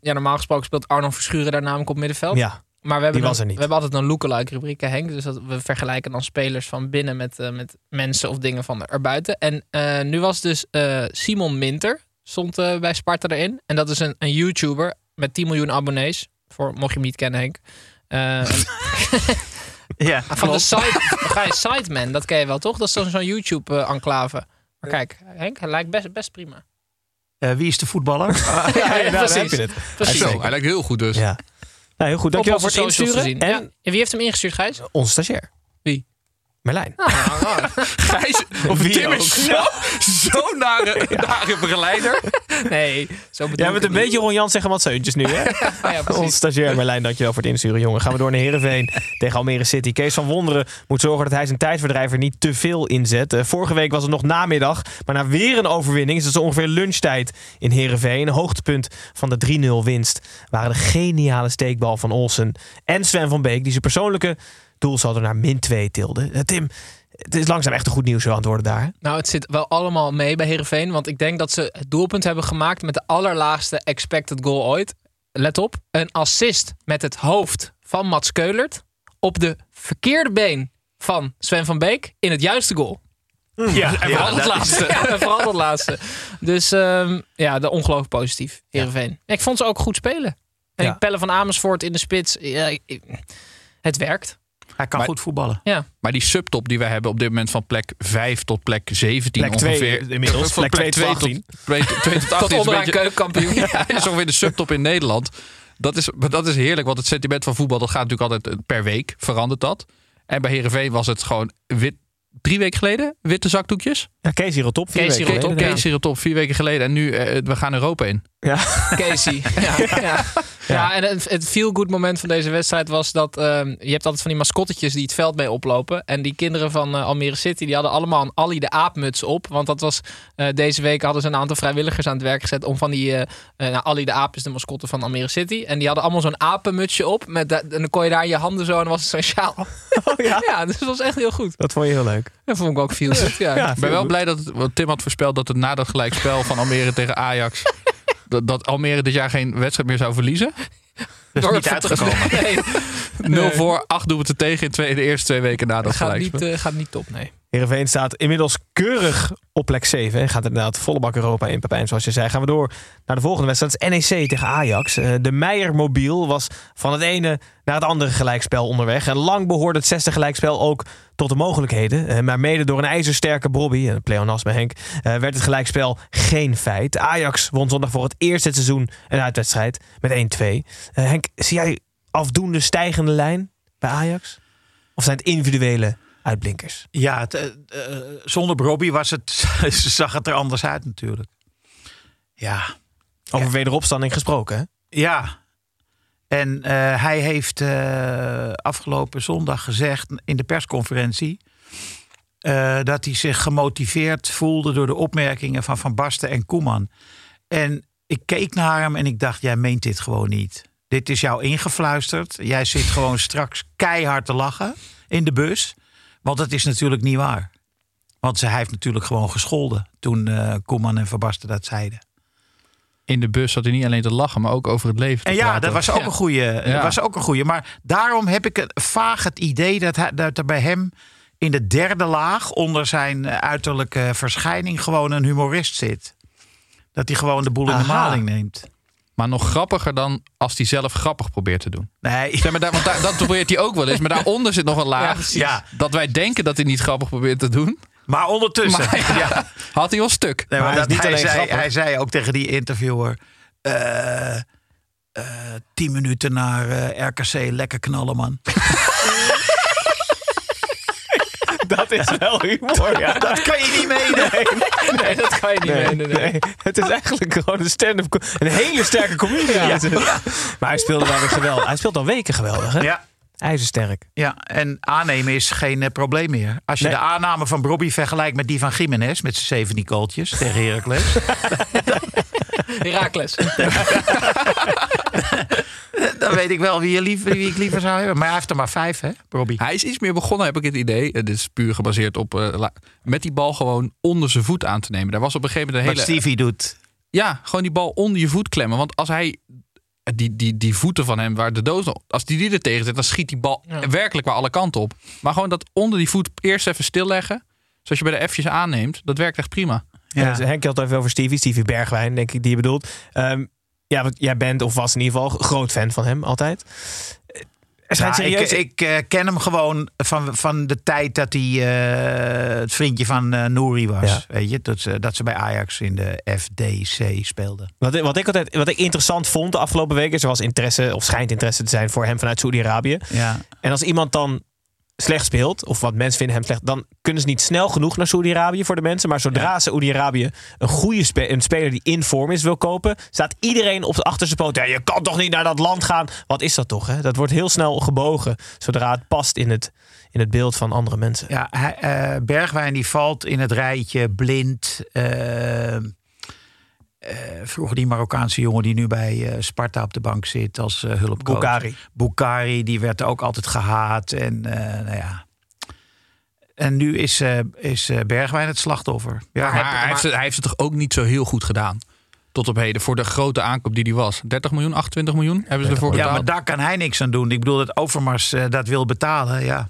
ja, normaal gesproken speelt Arno Verschuren daar namelijk op middenveld. Ja, Maar we hebben, Die was er niet. we hebben altijd een lookalike rubriek, hè, Henk. Dus dat we vergelijken dan spelers van binnen met, eh, met mensen of dingen van erbuiten. En eh, nu was dus eh, Simon Minter, stond eh, bij Sparta erin. En dat is een, een YouTuber met 10 miljoen abonnees. Voor, mocht je hem niet kennen, Henk. Eh, Ja, van de site, Sideman, dat ken je wel, toch? Dat is dan zo'n YouTube-enclave. Maar kijk, Henk, hij lijkt best, best prima. Eh, wie is de voetballer? Ja, ja, daar heb precies. je het. Precies. Zo, hij lijkt heel goed dus. Ja. Nou, heel goed. Dankjewel voor het socials insturen. gezien. En Ja. En wie heeft hem ingestuurd, Gijs? onze stagiair. Wie? Merlijn. Gijs, of Wie Tim ook. is zo, zo nare, nare begeleider. Nee, zo bedoel Jij bent het een beetje Ron Jans zeggen wat zeuntjes nu, hè? Ah, ja, precies. Onze stagiair Merlijn, dankjewel voor het insturen, jongen. Gaan we door naar Heerenveen tegen Almere City. Kees van Wonderen moet zorgen dat hij zijn tijdverdrijver niet te veel inzet. Eh, vorige week was het nog namiddag, maar na weer een overwinning is het zo ongeveer lunchtijd in Heerenveen. Een hoogtepunt van de 3-0 winst waren de geniale steekbal van Olsen en Sven van Beek, die zijn persoonlijke doelsaldo naar min 2 tilde. Eh, Tim, het is langzaam echt een goed nieuws aan het worden daar. Nou, het zit wel allemaal mee bij Herenveen. Want ik denk dat ze het doelpunt hebben gemaakt met de allerlaagste expected goal ooit. Let op, een assist met het hoofd van Mats Keulert op de verkeerde been van Sven van Beek in het juiste goal. ja, En vooral het laatste. Ja, en vooral dat laatste. Dus ehm, ja, de ongelooflijk positief, Heerenveen. Ik vond ze ook goed spelen. En Ja. Pelle van Amersfoort in de spits. Ja, het werkt. Hij kan Maar- goed voetballen. Ja. Maar die subtop die wij hebben op dit moment van plek 5 tot plek 17 Plek twee ongeveer. inmiddels, Van plek twee tot 2 2 tot 18 Tot onderaan beetje- keukenkampioen. Ja, is ongeveer de subtop in Nederland. Dat is, maar dat is heerlijk, want het sentiment van voetbal dat gaat natuurlijk altijd eh, per week, verandert dat. En bij Herenveen was het gewoon wit, drie weken geleden, witte zakdoekjes. Ja, Kees hier op top. vier Kees weken hier op top, geleden. Kees hier op top, vier weken geleden. En nu, eh, we gaan Europa in. Ja. Casey. Ja, ja. ja en het, het feel-good moment van deze wedstrijd was dat... ehm, je hebt altijd van die mascottetjes die het veld mee oplopen. En die kinderen van eh, Almere City, die hadden allemaal een Ali de aapmuts op. Want dat was... eh, deze week hadden ze een aantal vrijwilligers aan het werk gezet... om van die... eh eh, nou, Ali de aap is de mascotte van Almere City. En die hadden allemaal zo'n apenmutsje op. Met en dan kon je daar je handen zo... en dan was het zo'n sjaal. Oh, ja? Ja, dus dat was echt heel goed. Dat vond je heel leuk. Dat vond ik ook feel good. Ja. Ja, Ik ben wel blij dat het, Tim had voorspeld dat het na dat gelijkspel van Almere tegen Ajax. Dat, dat Almere dit jaar geen wedstrijd meer zou verliezen. Dat is niet het uitgekomen. Nee, 0 voor, 8 doen we het tegen in twee, de eerste twee weken na dat dat gaat gelijkspel. niet, eh, gaat niet top, nee. Heerenveen staat inmiddels keurig op plek 7. En gaat inderdaad volle bak Europa in, Pepijn. Zoals je zei, gaan we door naar de volgende wedstrijd. Dat is NEC tegen Ajax. Eh, De Meijermobiel was van het ene naar het andere gelijkspel onderweg. En lang behoorde het zesde gelijkspel ook tot de mogelijkheden. Eh, Maar mede door een ijzersterke Bobby, een pleonasme Henk, eh, werd het gelijkspel geen feit. Ajax won zondag voor het eerst dit seizoen een uitwedstrijd met 1-2. Eh, Henk, zie jij afdoende stijgende lijn bij Ajax? Of zijn het individuele uitblinkers? Ja, het, eh, eh, zonder Robbie was het, zag het er anders uit natuurlijk. Ja, Over wederopstanding gesproken, hè? ja. En eh, hij heeft afgelopen zondag gezegd in de persconferentie... dat hij zich gemotiveerd voelde door de opmerkingen van Van Basten en Koeman. En ik keek naar hem en ik dacht, jij meent dit gewoon niet. Dit is jou ingefluisterd. Jij zit gewoon straks keihard te lachen in de bus. Want dat is natuurlijk niet waar. Want ze- hij heeft natuurlijk gewoon gescholden toen eh Koeman en Van Basten dat zeiden. In de bus zat hij niet alleen te lachen, maar ook over het leven te En ja, praten. dat was ook Ja. een goede. Dat Ja. was ook een goede. Maar daarom heb ik het, vaag het idee dat, hij, dat er bij hem in de derde laag onder zijn eh, uiterlijke verschijning gewoon een humorist zit. Dat hij gewoon de boel in de Aha. maling neemt. Maar nog grappiger dan als hij zelf grappig probeert te doen. Nee. Zeg maar, daar, want daar, dat probeert hij ook wel eens. Maar daaronder zit nog een laag. Ja, precies. Ja. Dat wij denken dat hij niet grappig probeert te doen. Maar ondertussen Maar ja, had hij wel stuk. Nee, maar dat, niet hij, zei, hij zei ook tegen die interviewer... eh, eh, tien minuten naar eh, RKC, lekker knallen, man. Dat is wel humor, ja. Dat kan je niet menen. Nee, dat kan je niet Nee, menen. nee. nee. Het is eigenlijk gewoon een stand-up... Een hele sterke comedian. Maar hij speelde wel weer geweldig. Hij speelt al weken geweldig, hè? Ja. IJzersterk. Ja, en aannemen is geen eh, probleem meer. Als je Nee. de aanname van Bobby vergelijkt met die van Jiménez... met zijn 17 goaltjes tegen Heracles... Herakles. dan weet ik wel wie, je lief, wie ik liever zou hebben. Maar hij heeft er maar vijf, hè, Bobby? Hij is iets meer begonnen, heb ik het idee. Het is puur gebaseerd op... eh, met die bal gewoon onder zijn voet aan te nemen. Daar was op een gegeven moment een Wat hele... Stevie doet. Ja, gewoon die bal onder je voet klemmen. Want als hij... Die, die, die voeten van hem, waar de doos nog... Als die die er tegen zet, dan schiet die bal Ja. werkelijk waar alle kanten op. Maar gewoon dat onder die voet eerst even stilleggen. Zoals je bij de F'jes aanneemt. Dat werkt echt prima. Ja. dus Henk had het even over Stevie. Stevie Bergwijn, denk ik, die je bedoelt. Ehm, ja, want jij bent of was in ieder geval groot fan van hem, altijd. Eh, serieus... ik ik eh, ken hem gewoon van, van de tijd dat hij eh, het vriendje van eh Nouri was. Ja. Weet je, dat ze, dat ze bij Ajax in de FDC speelden. Wat, ik- wat, ik altijd, wat ik interessant vond de afgelopen weken... was interesse, of schijnt interesse te zijn voor hem vanuit Saoedi-Arabië. Ja. En als iemand dan slecht speelt, of wat mensen vinden hem slecht... dan kunnen ze niet snel genoeg naar Saoedi-Arabië voor de mensen. Maar zodra Saoedi-Arabië een goede spe- een speler die in vorm is wil kopen... staat iedereen op de achterste poot. Ja, je kan toch niet naar dat land gaan? Wat is dat toch? Hè? Dat wordt heel snel gebogen, zodra het past in het, in het beeld van andere mensen. Ja, hij, eh, Bergwijn die valt in het rijtje blind. eh, vroeger die Marokkaanse jongen die nu bij eh, Sparta op de bank zit als eh hulpcoach. Boukari. Boukari, die werd ook altijd gehaat. En eh, nou ja. En nu is, eh, is eh, Bergwijn het slachtoffer. Ja, maar, hij, heeft het, hij heeft het toch ook niet zo heel goed gedaan. Tot op heden. Voor de grote aankoop die hij was. 30 miljoen, 28 miljoen hebben ze ervoor ja, betaald. maar daar kan hij niks aan doen. Ik bedoel dat Overmars eh, dat wil betalen. Ja.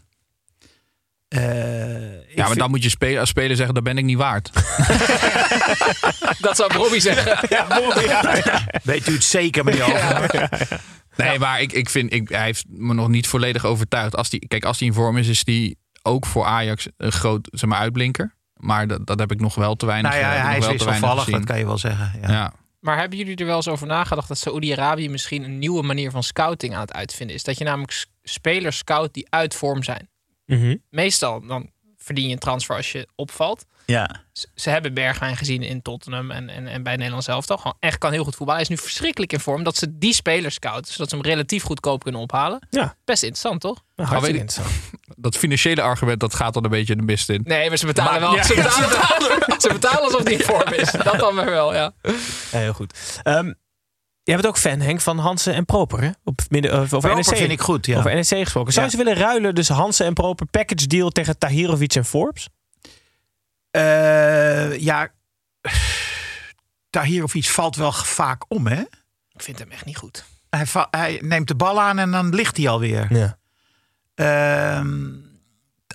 Eh, ja, maar vind- dan moet je spelen, als speler zeggen, dat ben ik niet waard. Dat zou Bobby zeggen. Weet u het zeker, meneer Overmars? Nee, maar ik, ik vind, ik, hij heeft me nog niet volledig overtuigd. Als die, kijk, als hij in vorm is, is die ook voor Ajax een groot zeg maar, uitblinker. Maar dat, dat heb ik nog wel te weinig Nou ja, ik hij is wel te weinig wisselvallig, gezien. dat kan je wel zeggen. Ja. Ja. Maar hebben jullie er wel eens over nagedacht dat Saoedi-Arabië misschien een nieuwe manier van scouting aan het uitvinden is? Dat je namelijk spelers scout die uit vorm zijn. Mhm. Meestal dan verdien je een transfer als je opvalt. Ja. Ze hebben Bergwijn gezien in Tottenham en, en, en bij Nederland zelf toch. Gewoon echt kan heel goed voetballen. Hij is nu verschrikkelijk in vorm dat ze die spelers scouten. Zodat ze hem relatief goedkoop kunnen ophalen. Ja. Best interessant toch? Nou, Maar hartstikke interessant. Dat financiële argument, dat gaat dan een beetje de mist in. Nee, maar ze betalen Maar- wel. ja. Ze, betalen, ze betalen alsof die in vorm is. Dat dan weer wel, ja. Ja, heel goed. Ehm, jij bent ook fan, Henk, van Hansen en Proper, hè? Op midden, uh, over NEC. vind ik goed, ja. Over NEC gesproken. Zou je Ja. ze willen ruilen, dus Hansen en Proper package deal tegen Tahirovic en Forbes? Eh, ja, Tahirovic valt wel vaak om, hè? Ik vind hem echt niet goed. Hij, hij neemt de bal aan en dan ligt hij alweer. Ja. Ehm,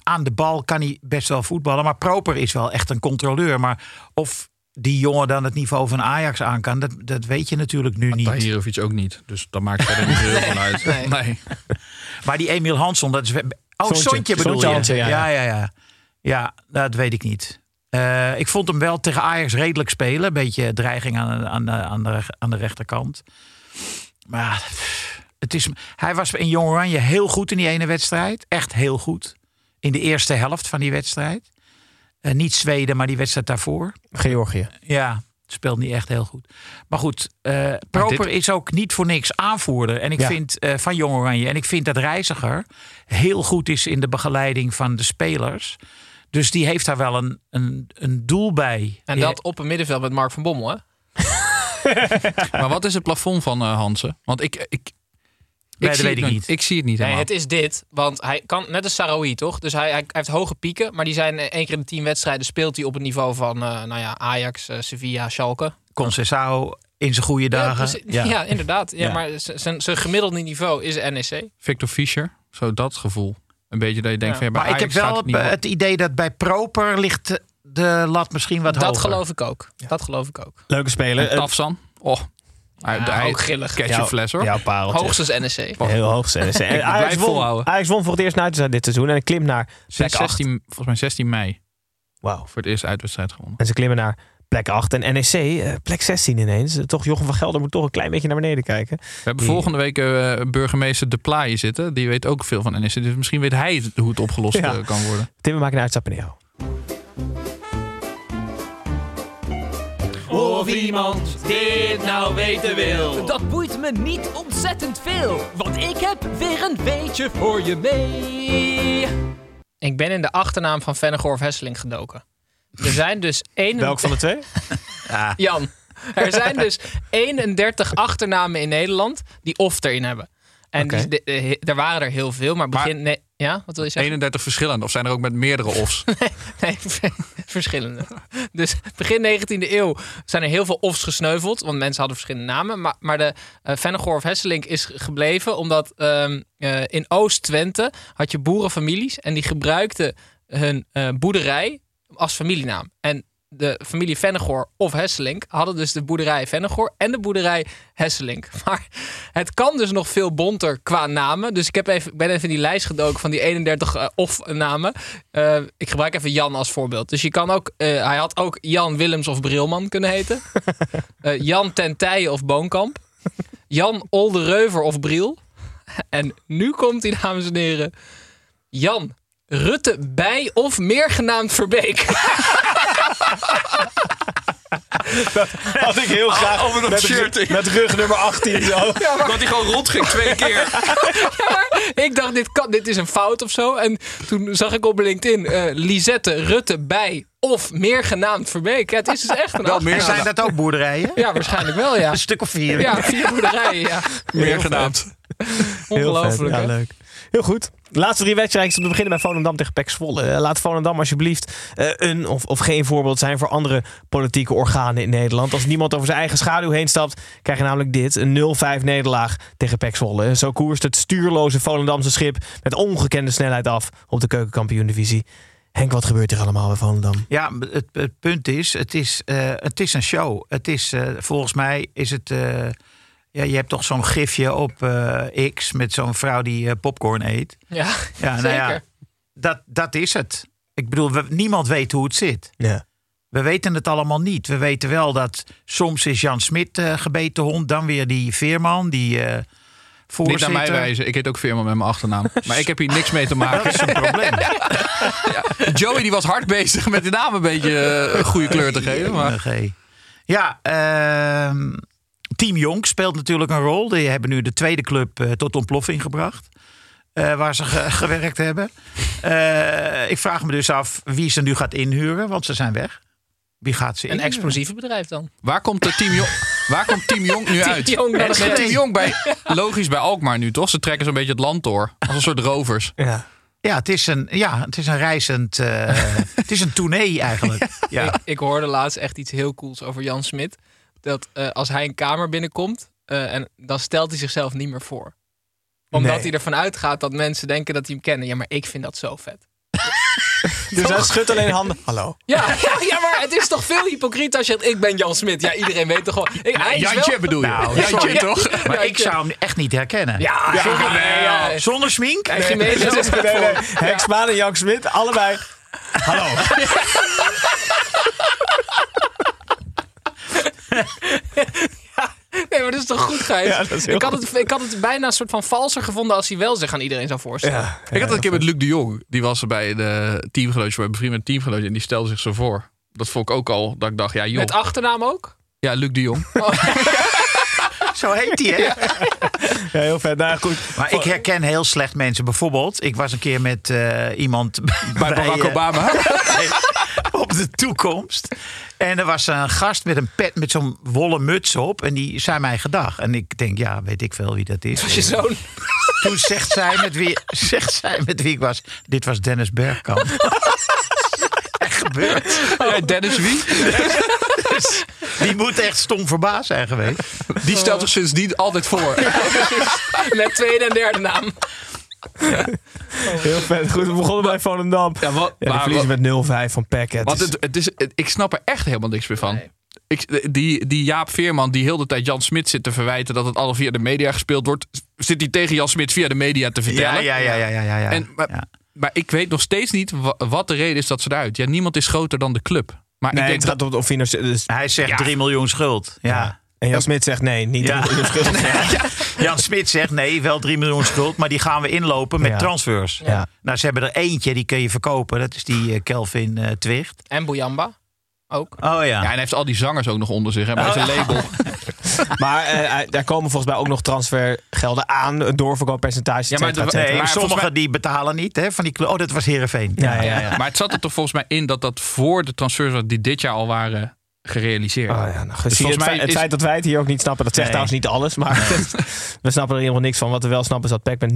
aan de bal kan hij best wel voetballen. Maar Proper is wel echt een controleur. Maar of die jongen dan het niveau van Ajax aan kan, dat, dat weet je natuurlijk nu niet. Tahirovic ook niet. Dus dat maakt verder niet heel veel uit. nee. Nee. Maar die Emiel Hansson, dat is... Oh, Sontje. Sontje bedoel Sontje je? Ja, ja, ja. ja, dat weet ik niet. Eh, ik vond hem wel tegen Ajax redelijk spelen. Een beetje dreiging aan, aan, de, aan, de, aan de rechterkant. Maar het is, hij was in Jong Oranje heel goed in die ene wedstrijd. Echt heel goed. In de eerste helft van die wedstrijd. Eh, niet Zweden, maar die wedstrijd daarvoor. Georgië. Ja, speelt niet echt heel goed. Maar goed, eh, Proper dit- is ook niet voor niks aanvoerder. En ik Ja. vind eh, van Jong Oranje. En ik vind dat Reiziger heel goed is in de begeleiding van de spelers. Dus die heeft daar wel een, een, een doel bij. En dat op een middenveld met Mark van Bommel, hè? Maar wat is het plafond van eh, Hansen? Want ik, ik, ik, dat zie weet het ik niet. Ik zie het niet Nee, helemaal. het is dit. Want hij kan, net als Sarawi, toch? Dus hij, hij heeft hoge pieken. Maar die zijn eh, één keer in de tien wedstrijden speelt hij op het niveau van eh, nou ja, Ajax, eh, Sevilla, Schalke. Concessao in zijn goede Ja, dagen. ja. inderdaad. Ja, Ja. Maar zijn zijn gemiddelde niveau is NEC. Victor Fischer, zo dat gevoel. Een beetje dat je denkt Ja. van ja, bij Maar ik heb wel het niet het, idee dat bij Proper ligt de lat misschien wat dat hoger. geloof ik ook. Dat geloof ik ook. Leuke speler. Eh, Tafsan. Oh, Ja, hij ook grillig. Catch your fles hoor. Jouw pareltje. Hoogstens NEC. Heel hoog. En Ik Ajax won. Ajax won voor het eerst uit dit seizoen. En klimt naar plek 8. 16, volgens mij 16 mei Wauw. voor het eerst uitwedstrijd gewonnen. En ze klimmen naar plek 8. En NEC, eh, plek 16 ineens. Eh, Toch Jochem van Gelder moet toch een klein beetje naar beneden kijken. We hebben Die- volgende week eh, burgemeester De Plaai zitten. Die weet ook veel van NEC. Dus misschien weet hij het- hoe het opgelost Ja. kan worden. Tim, we maken een uitstap in Of iemand dit nou weten wil. Dat boeit me niet ontzettend veel, want ik heb weer een beetje voor je mee. Ik ben in de achternaam van Vennegoor of Hesseling gedoken. Er zijn dus één... Welk van de twee? Jan. Er zijn dus 31 achternamen in Nederland die of erin hebben. En Oké. die, de- de- er waren er heel veel, maar begin... nee, ja, wat wil je zeggen? 31 verschillende. Of zijn er ook met meerdere offs? Nee, verschillende. Dus begin 19e eeuw zijn er heel veel offs gesneuveld. Want mensen hadden verschillende namen. Maar, maar de uh, Vennegoor of Hesselink is gebleven. Omdat ehm, eh, in Oost-Twente had je boerenfamilies. En die gebruikten hun eh, boerderij als familienaam. En de familie Vennegoor of Hesselink hadden dus de boerderij Vennegoor en de boerderij Hesselink. Maar het kan dus nog veel bonter qua namen. Dus ik, heb even, ben even in die lijst gedoken van die 31 uh, of-namen. Uh, ik gebruik even Jan als voorbeeld. Dus je kan ook, uh, hij had ook Jan Willems of Brilman kunnen heten. Jan Tentijen of Boonkamp. Jan Oldereuver of Briel. En nu komt hij, dames en heren. Jan Rutte bij of meer genaamd Verbeek. Dat had ik heel graag. Over een met, shirt. met rug nummer 18 zo. Ja, maar... Dat hij gewoon rondging twee keer. ja, ik dacht, dit, kan, dit is een fout of zo. En toen zag ik op LinkedIn uh, Lisette Rutte bij of meer genaamd Verbeek. Ja, het is dus echt een wel meer Zijn dat ook boerderijen? Ja, waarschijnlijk wel, ja. Een stuk of vier. Ja, vier boerderijen, ja. Meer genaamd. Ongelooflijk, ja, leuk. Heel goed. Laatste drie wedstrijden om te beginnen bij Volendam tegen Pek Zwolle. Uh, laat Volendam alsjeblieft uh, een of, of geen voorbeeld zijn voor andere politieke organen in Nederland. Als niemand over zijn eigen schaduw heen stapt, krijg je namelijk dit. Een 0-5 nederlaag tegen Pek Zwolle. Zo koerst het stuurloze Volendamse schip met ongekende snelheid af op de keukenkampioen-divisie. Henk, wat gebeurt er allemaal bij Volendam? Ja, het, het punt is, het is, uh, het is een show. Het is, volgens mij is het... Ja, je hebt toch zo'n gifje op uh, X met zo'n vrouw die uh, popcorn eet. Ja, ja nou zeker. Ja, dat, dat is het. Ik bedoel, we, niemand weet hoe het zit. Ja. We weten het allemaal niet. We weten wel dat soms is Jan Smit uh, gebeten hond. Dan weer die Veerman, die uh, voorzitter. Niet naar mij wijzen. Ik heet ook Veerman met mijn achternaam. maar ik heb hier niks mee te maken. Dat is een probleem. ja. Joey die was hard bezig met die naam een beetje een goede kleur te geven. Maar... Ja, uh, Team Jonk speelt natuurlijk een rol. Die hebben nu de tweede club uh, tot ontploffing gebracht. Uh, waar ze ge gewerkt hebben. Uh, ik vraag me dus af wie ze nu gaat inhuren, want ze zijn weg. Wie gaat ze Een inhuren? explosieve bedrijf dan. Waar komt, de team, Jong, waar komt Team Jong nu uit? Team Jong, Team Jong bij, logisch bij Alkmaar nu, toch? Ze trekken zo'n beetje het land door. Als een soort rovers. Ja. Ja, het is een, ja, het is een reizend. Uh, het is een tournee eigenlijk. Ja. Ik, ik, hoorde laatst echt iets heel cools over Jan Smit. Dat uh, als hij een kamer binnenkomt, uh, en dan stelt hij zichzelf niet meer voor. Omdat Nee. hij ervan uitgaat dat mensen denken dat hij hem kennen. Ja, maar ik vind dat zo vet. Dus hij schudt alleen handen. Hallo. Ja, ja, ja, maar het is toch veel hypocriet als je zegt, ik ben Jan Smit. Ja, iedereen weet toch gewoon. Ik, hij is Jantje wel... bedoel je? Nou, Jantje, toch? Maar ik zou hem echt niet herkennen. Ja, zonder, nee, ja. zonder smink? Nee, en Jan Smit, allebei. Hallo. Nee, maar dat is toch goed, Gijs? Ja, dat ik, had het, ik had het bijna een soort van valser gevonden als hij wel zich aan iedereen zou voorstellen. Ja, Ik had het een keer met Luc de Jong. Die was bij de teamgenootje, bij bevriend met teamgenootje. En die stelde zich zo voor. Dat vond ik ook al, dat ik dacht, ja joh. Met achternaam ook? Ja, Luc de Jong. Zo heet hij, hè? Ja, heel vet. Nou, goed. Maar ik herken heel slecht mensen. Bijvoorbeeld, ik was een keer met uh, iemand bij Barack uh, Obama. op de toekomst. En er was een gast met een pet met zo'n wollen muts op. En die zei mij gedag. En ik denk, ja, weet ik veel wie dat is. Was je zoon? Toen zegt zij met wie, zegt zij met wie ik was. Dit was Dennis Bergkamp. Echt gebeurd. Ja, Dennis wie? Dus die moet echt stom verbaasd zijn geweest. Die stelt zich sindsdien altijd voor. Met tweede en derde naam. Heel vet. Goed, we begonnen bij Volendam. Ja, wat, Ja, verliezen met 0-5 van want is- het, het is, het- ik snap er echt helemaal niks meer van. Nee. Ik, die, die Jaap Veerman die heel de tijd Jan Smit zit te verwijten dat het allemaal via de media gespeeld wordt, zit hij tegen Jan Smit via de media te vertellen. Ja, ja, ja, ja, ja, ja. En, maar, maar ik weet nog steeds niet wa- wat de reden is dat ze eruit. Ja, niemand is groter dan de club. Maar Nee, ik denk het gaat dat, om, om financieel. Dus, Hij zegt Ja. 3 miljoen schuld. Ja. En Jan Smit zegt nee, niet. Ja. drie miljoen schuld. Jan Smit zegt nee, wel 3 miljoen schuld, maar die gaan we inlopen met Ja. transfers. Ja. Nou, ze hebben er eentje, die kun je verkopen. Dat is die eh, Kelvin eh Twicht. En Boujamba ook. Oh ja. ja, en hij heeft al die zangers ook nog onder zich hè, bij Oh, zijn ja. label. Maar eh, daar komen volgens mij ook nog transfergelden aan. Een doorverkooppercentage. Ja, maar de-. Nee, Maar sommigen mij- die betalen niet. Hè, van die, oh, dat was Heerenveen. Ja, ja, ja. Maar het zat er toch volgens mij in dat dat voor de transfers die dit jaar al waren gerealiseerd. Oh ja, nou, Dus het, mij het is- feit dat wij het hier ook niet snappen, dat zegt Nee. trouwens niet alles. Maar we snappen er helemaal niks van. Wat we wel snappen is dat PEC met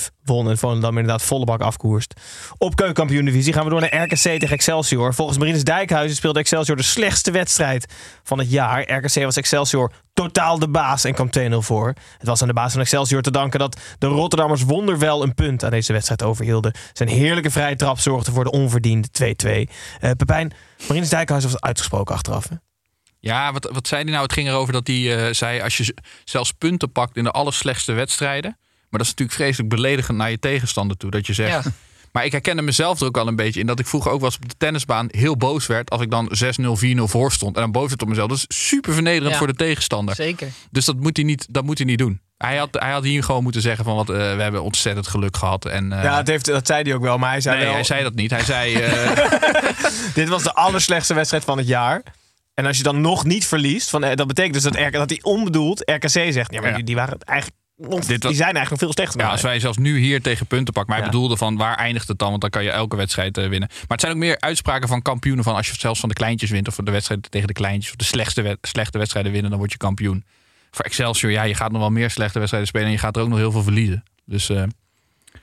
0-5 won. En Volendam inderdaad volle bak afkoerst. Op keukenkampioen divisie gaan we door naar RKC tegen Excelsior. Volgens Marinus Dijkhuizen speelde Excelsior de slechtste wedstrijd van het jaar. RKC was Excelsior totaal de baas en kwam 2-0 voor. Het was aan de baas van Excelsior te danken dat de Rotterdammers wonderwel een punt aan deze wedstrijd overhielden. Zijn heerlijke vrije trap zorgde voor de onverdiende 2-2. Eh Pepijn, Marinus Dijkhuizen was uitgesproken achteraf. hè? Ja, wat, wat zei hij nou? Het ging erover dat hij eh, zei... als je zelfs punten pakt in de allerslechtste wedstrijden... maar dat is natuurlijk vreselijk beledigend naar je tegenstander toe. Dat je zegt... Ja. Maar ik herkende mezelf er ook al een beetje in... dat ik vroeger ook wel eens op de tennisbaan heel boos werd... als ik dan 6-0, 4-0 voor stond. En dan boos werd op mezelf. Dat is super vernederend Ja. voor de tegenstander. Zeker. Dus dat moet hij niet, dat moet hij niet doen. Hij had, hij had hier gewoon moeten zeggen van... Wat, eh, we hebben ontzettend geluk gehad. En, eh, Ja, het heeft, dat zei hij ook wel. Maar hij zei nee, wel, hij zei dat niet. Hij zei... eh, dit was de allerslechtste wedstrijd van het jaar. En als je dan nog niet verliest, van, dat betekent dus dat, dat hij onbedoeld RKC zegt. Ja, maar Ja. Die, die waren het eigenlijk... Dit was- die zijn eigenlijk veel slechter. Ja, als wij. zelfs nu hier tegen punten pakken. Maar hij Ja. bedoelde van waar eindigt het dan? Want dan kan je elke wedstrijd eh, winnen. Maar het zijn ook meer uitspraken van kampioenen. Van als je zelfs van de kleintjes wint. Of de wedstrijden tegen de kleintjes. Of de slechtste wed- slechte wedstrijden winnen. Dan word je kampioen. Voor Excelsior, ja, je gaat nog wel meer slechte wedstrijden spelen. En je gaat er ook nog heel veel verliezen. Dus eh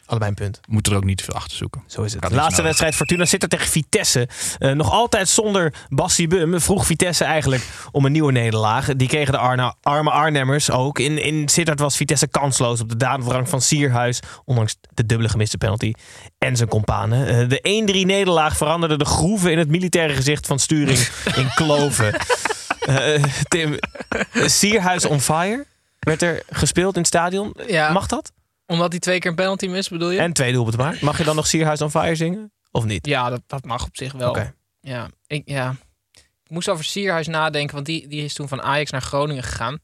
Allebei een punt. we moeten er ook niet te veel achter zoeken. Zo is het. De laatste nodig. wedstrijd Fortuna zit er tegen Vitesse. Eh, nog altijd zonder Bassi Bum. Vroeg Vitesse eigenlijk om een nieuwe nederlaag. Die kregen de Arna, arme Arnhemmers ook. In, in Sittard was Vitesse kansloos op de dadenverrang van Sierhuis. Ondanks de dubbele gemiste penalty. En zijn companen. Eh, de 1-3 nederlaag veranderde de groeven in het militaire gezicht van Sturing in kloven. Eh, Tim, Sierhuis on fire werd er gespeeld in het stadion. Ja. Mag dat? Omdat hij twee keer een penalty mist, bedoel je? En twee doelpunten maakt. Mag je dan nog Sierhuis on fire zingen? Of niet? Ja, dat, dat mag op zich wel. Oké. Ja, ik, ja. ik moest over Sierhuis nadenken, want die, die is toen van Ajax naar Groningen gegaan.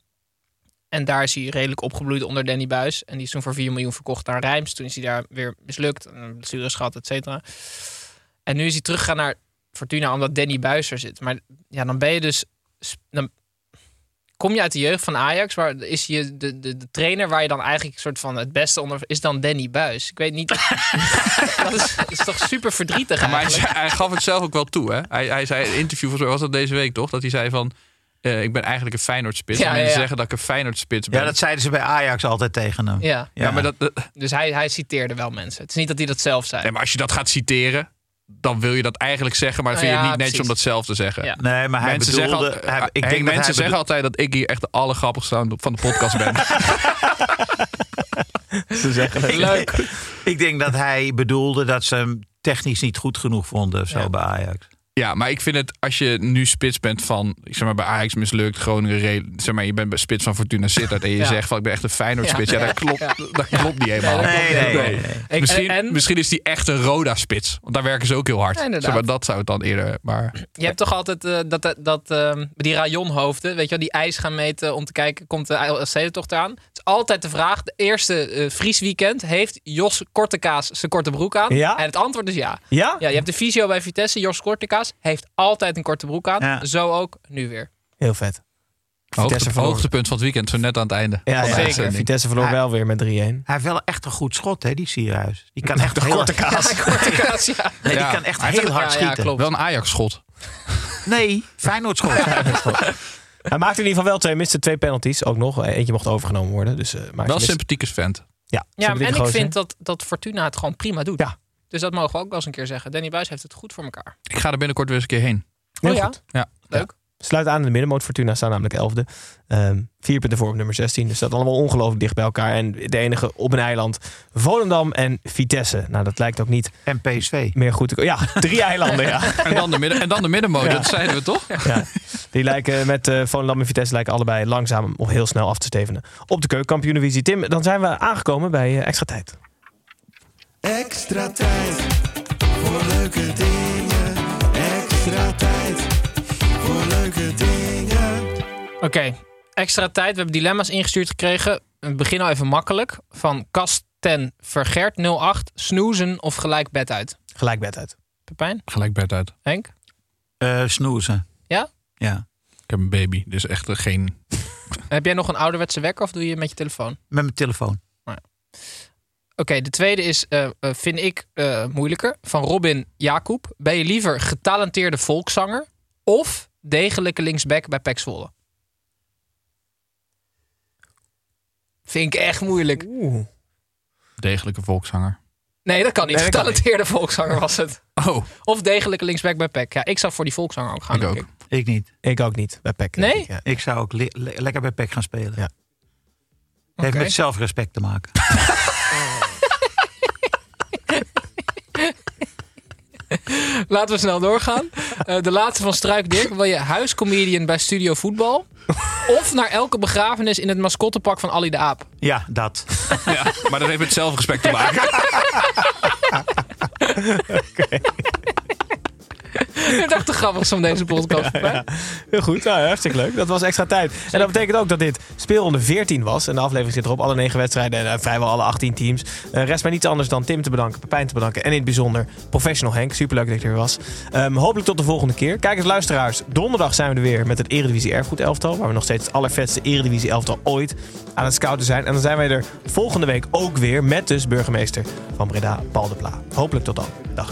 En daar is hij redelijk opgebloeid onder Danny Buis. En die is toen voor 4 miljoen verkocht naar Rijms. Toen is hij daar weer mislukt. Een blessures gehad, et cetera. En nu is hij teruggegaan naar Fortuna omdat Danny Buis er zit. Maar ja, dan ben je dus... Dan kom je uit de jeugd van Ajax. Waar is je de, de, de trainer waar je dan eigenlijk soort van het beste onder... Is dan Danny Buis. Ik weet niet... dat is, is toch super verdrietig Ja, maar hij, eigenlijk. hij gaf het zelf ook wel toe. Hè? Hij, hij zei in een interview, was dat deze week toch? Dat hij zei van... eh, ik ben eigenlijk een Feyenoord-spits. Ja, en ja, mensen ja. zeggen dat ik een Feyenoord-spits ben. Ja, dat zeiden ze bij Ajax altijd tegen hem. Ja. Ja, maar dat, dat- Dus hij, hij citeerde wel mensen. Het is niet dat hij dat zelf zei. nee, maar als je dat gaat citeren, dan wil je dat eigenlijk zeggen. Maar Nou vind je het niet netjes om dat zelf te zeggen. Ja. Nee, maar hij mensen bedoelde... zeggen, al- hij- ik Henk, denk dat mensen zeggen altijd dat ik hier echt de allergrappigste van de podcast ben. Ze zeggen het. Leuk. Ik denk dat hij bedoelde dat ze hem technisch niet goed genoeg vonden of zo Ja. bij Ajax. Ja, maar ik vind het als je nu spits bent van, ik zeg maar bij Ajax mislukt, Groningen, zeg maar je bent bij spits van Fortuna Sittard en je Ja. zegt van ik ben echt een Feyenoord spits. Ja, Ja. dat klopt, Ja. dat klopt niet helemaal. Nee, dat klopt Nee, niet. nee, nee. Ik- Misschien, en- misschien is die echt een Roda spits, want daar werken ze ook heel hard. Zeg maar, dat zou het dan eerder, maar Je hebt toch altijd eh, dat, dat, dat ehm, die rajonhoofden, weet je wel, die ijs gaan meten om te kijken, komt de LC-tocht aan. Het is altijd de vraag, de eerste eh vriesweekend, heeft Jos Kortekaas zijn korte broek aan? Ja? En het antwoord is ja. Ja? Ja, je hebt de visio bij Vitesse, Jos Kortekaas heeft altijd een korte broek aan. Ja. Zo ook nu weer. Heel vet. hoogte, verloor. hoogtepunt van het weekend, zo net aan het einde. Ja, zeker. Vitesse verloor Hij- wel weer met 3-1. Hij heeft wel echt een goed schot, hè, die Sierhuis. Die kan echt De heel, korte kaas. Ja. nee, die kan echt Hij heel hard ja, ja, schieten. klopt. Wel een Ajax-schot. Nee, Feyenoord schot. Hij maakte in ieder geval wel twee, miste twee penalties. Ook nog. Eentje mocht overgenomen worden. Dus, eh maar Wel sympathieke vent. Ja, Ja, en ik vind dat, dat Fortuna het gewoon prima doet. Ja. Dus dat mogen we ook wel eens een keer zeggen. Danny Buis heeft het goed voor elkaar. Ik ga er binnenkort weer eens een keer heen. Heel oh ja? goed. Ja. Leuk. Sluit aan in de middenmoot. Fortuna staan namelijk 11e. Ehm vier punten voor op nummer 16. Dus dat allemaal ongelooflijk dicht bij elkaar. En de enige op een eiland. Volendam en Vitesse. Nou, dat lijkt ook niet En PSV. meer goed te. Ja, drie eilanden. Ja. En dan de, midden, en dan de middenmoot, Ja. dat zeiden we toch? Ja. Die lijken met uh, Volendam en Vitesse lijken allebei langzaam of heel snel af te stevenen op de keukenkampioen-divisie. Tim, dan zijn we aangekomen bij uh, extra tijd. Extra tijd voor leuke dingen. Extra tijd voor leuke dingen. Oké, extra tijd. We hebben dilemma's ingestuurd gekregen. We beginnen al even makkelijk. Van Kasten Vergert 08. Snoezen of gelijk bed uit? Gelijk bed uit. Pepijn? Gelijk bed uit. Henk? Uh, snoezen. Ja? Ja. Ik heb een baby, dus echt geen... heb jij nog een ouderwetse wekker of doe je met je telefoon? Met mijn telefoon. Oh ja. Oké, de tweede is, uh, vind ik uh, moeilijker. Van Robin Jacob. Ben je liever getalenteerde volkszanger of degelijke linksback bij Pek Zwolle? Vind ik echt moeilijk. Oeh. Degelijke volkszanger. Nee, dat kan niet. Nee, dat kan Getalenteerde volkszanger was het. Oh. Of degelijke linksback bij Pek. Ja, ik zou voor die volkszanger ook gaan. Ik denk ook. Ik. Ik niet. Ik ook niet bij PEC. Nee? ja. Ik zou ook le- le- lekker bij PEC gaan spelen. Ja. Heeft met zelfrespect te maken. Laten we snel doorgaan. Eh, de laatste van Struik Dirk. Wil je huiscomedian bij Studio Voetbal? Of naar elke begrafenis in het mascottepak van Ali de Aap? Ja, dat. Ja, maar dat heeft met zelfrespect te maken. Ik dacht de grappigste van deze podcast. Ja, heel goed, nou, hartstikke leuk. Dat was extra tijd. En dat betekent ook dat dit speelronde 14 was. En de aflevering zit erop, alle negen wedstrijden en eh, vrijwel alle 18 teams. Eh, rest mij niets anders dan Tim te bedanken, Pepijn te bedanken. En in het bijzonder Professional Henk. Superleuk dat je er was. Ehm, hopelijk tot de volgende keer. Kijk eens luisteraars, donderdag zijn we er weer met het Eredivisie Erfgoed elftal. Waar we nog steeds het allervetste Eredivisie elftal ooit aan het scouten zijn. En dan zijn wij er volgende week ook weer met dus burgemeester van Breda, Paul de Pla. Hopelijk tot dan. Dag.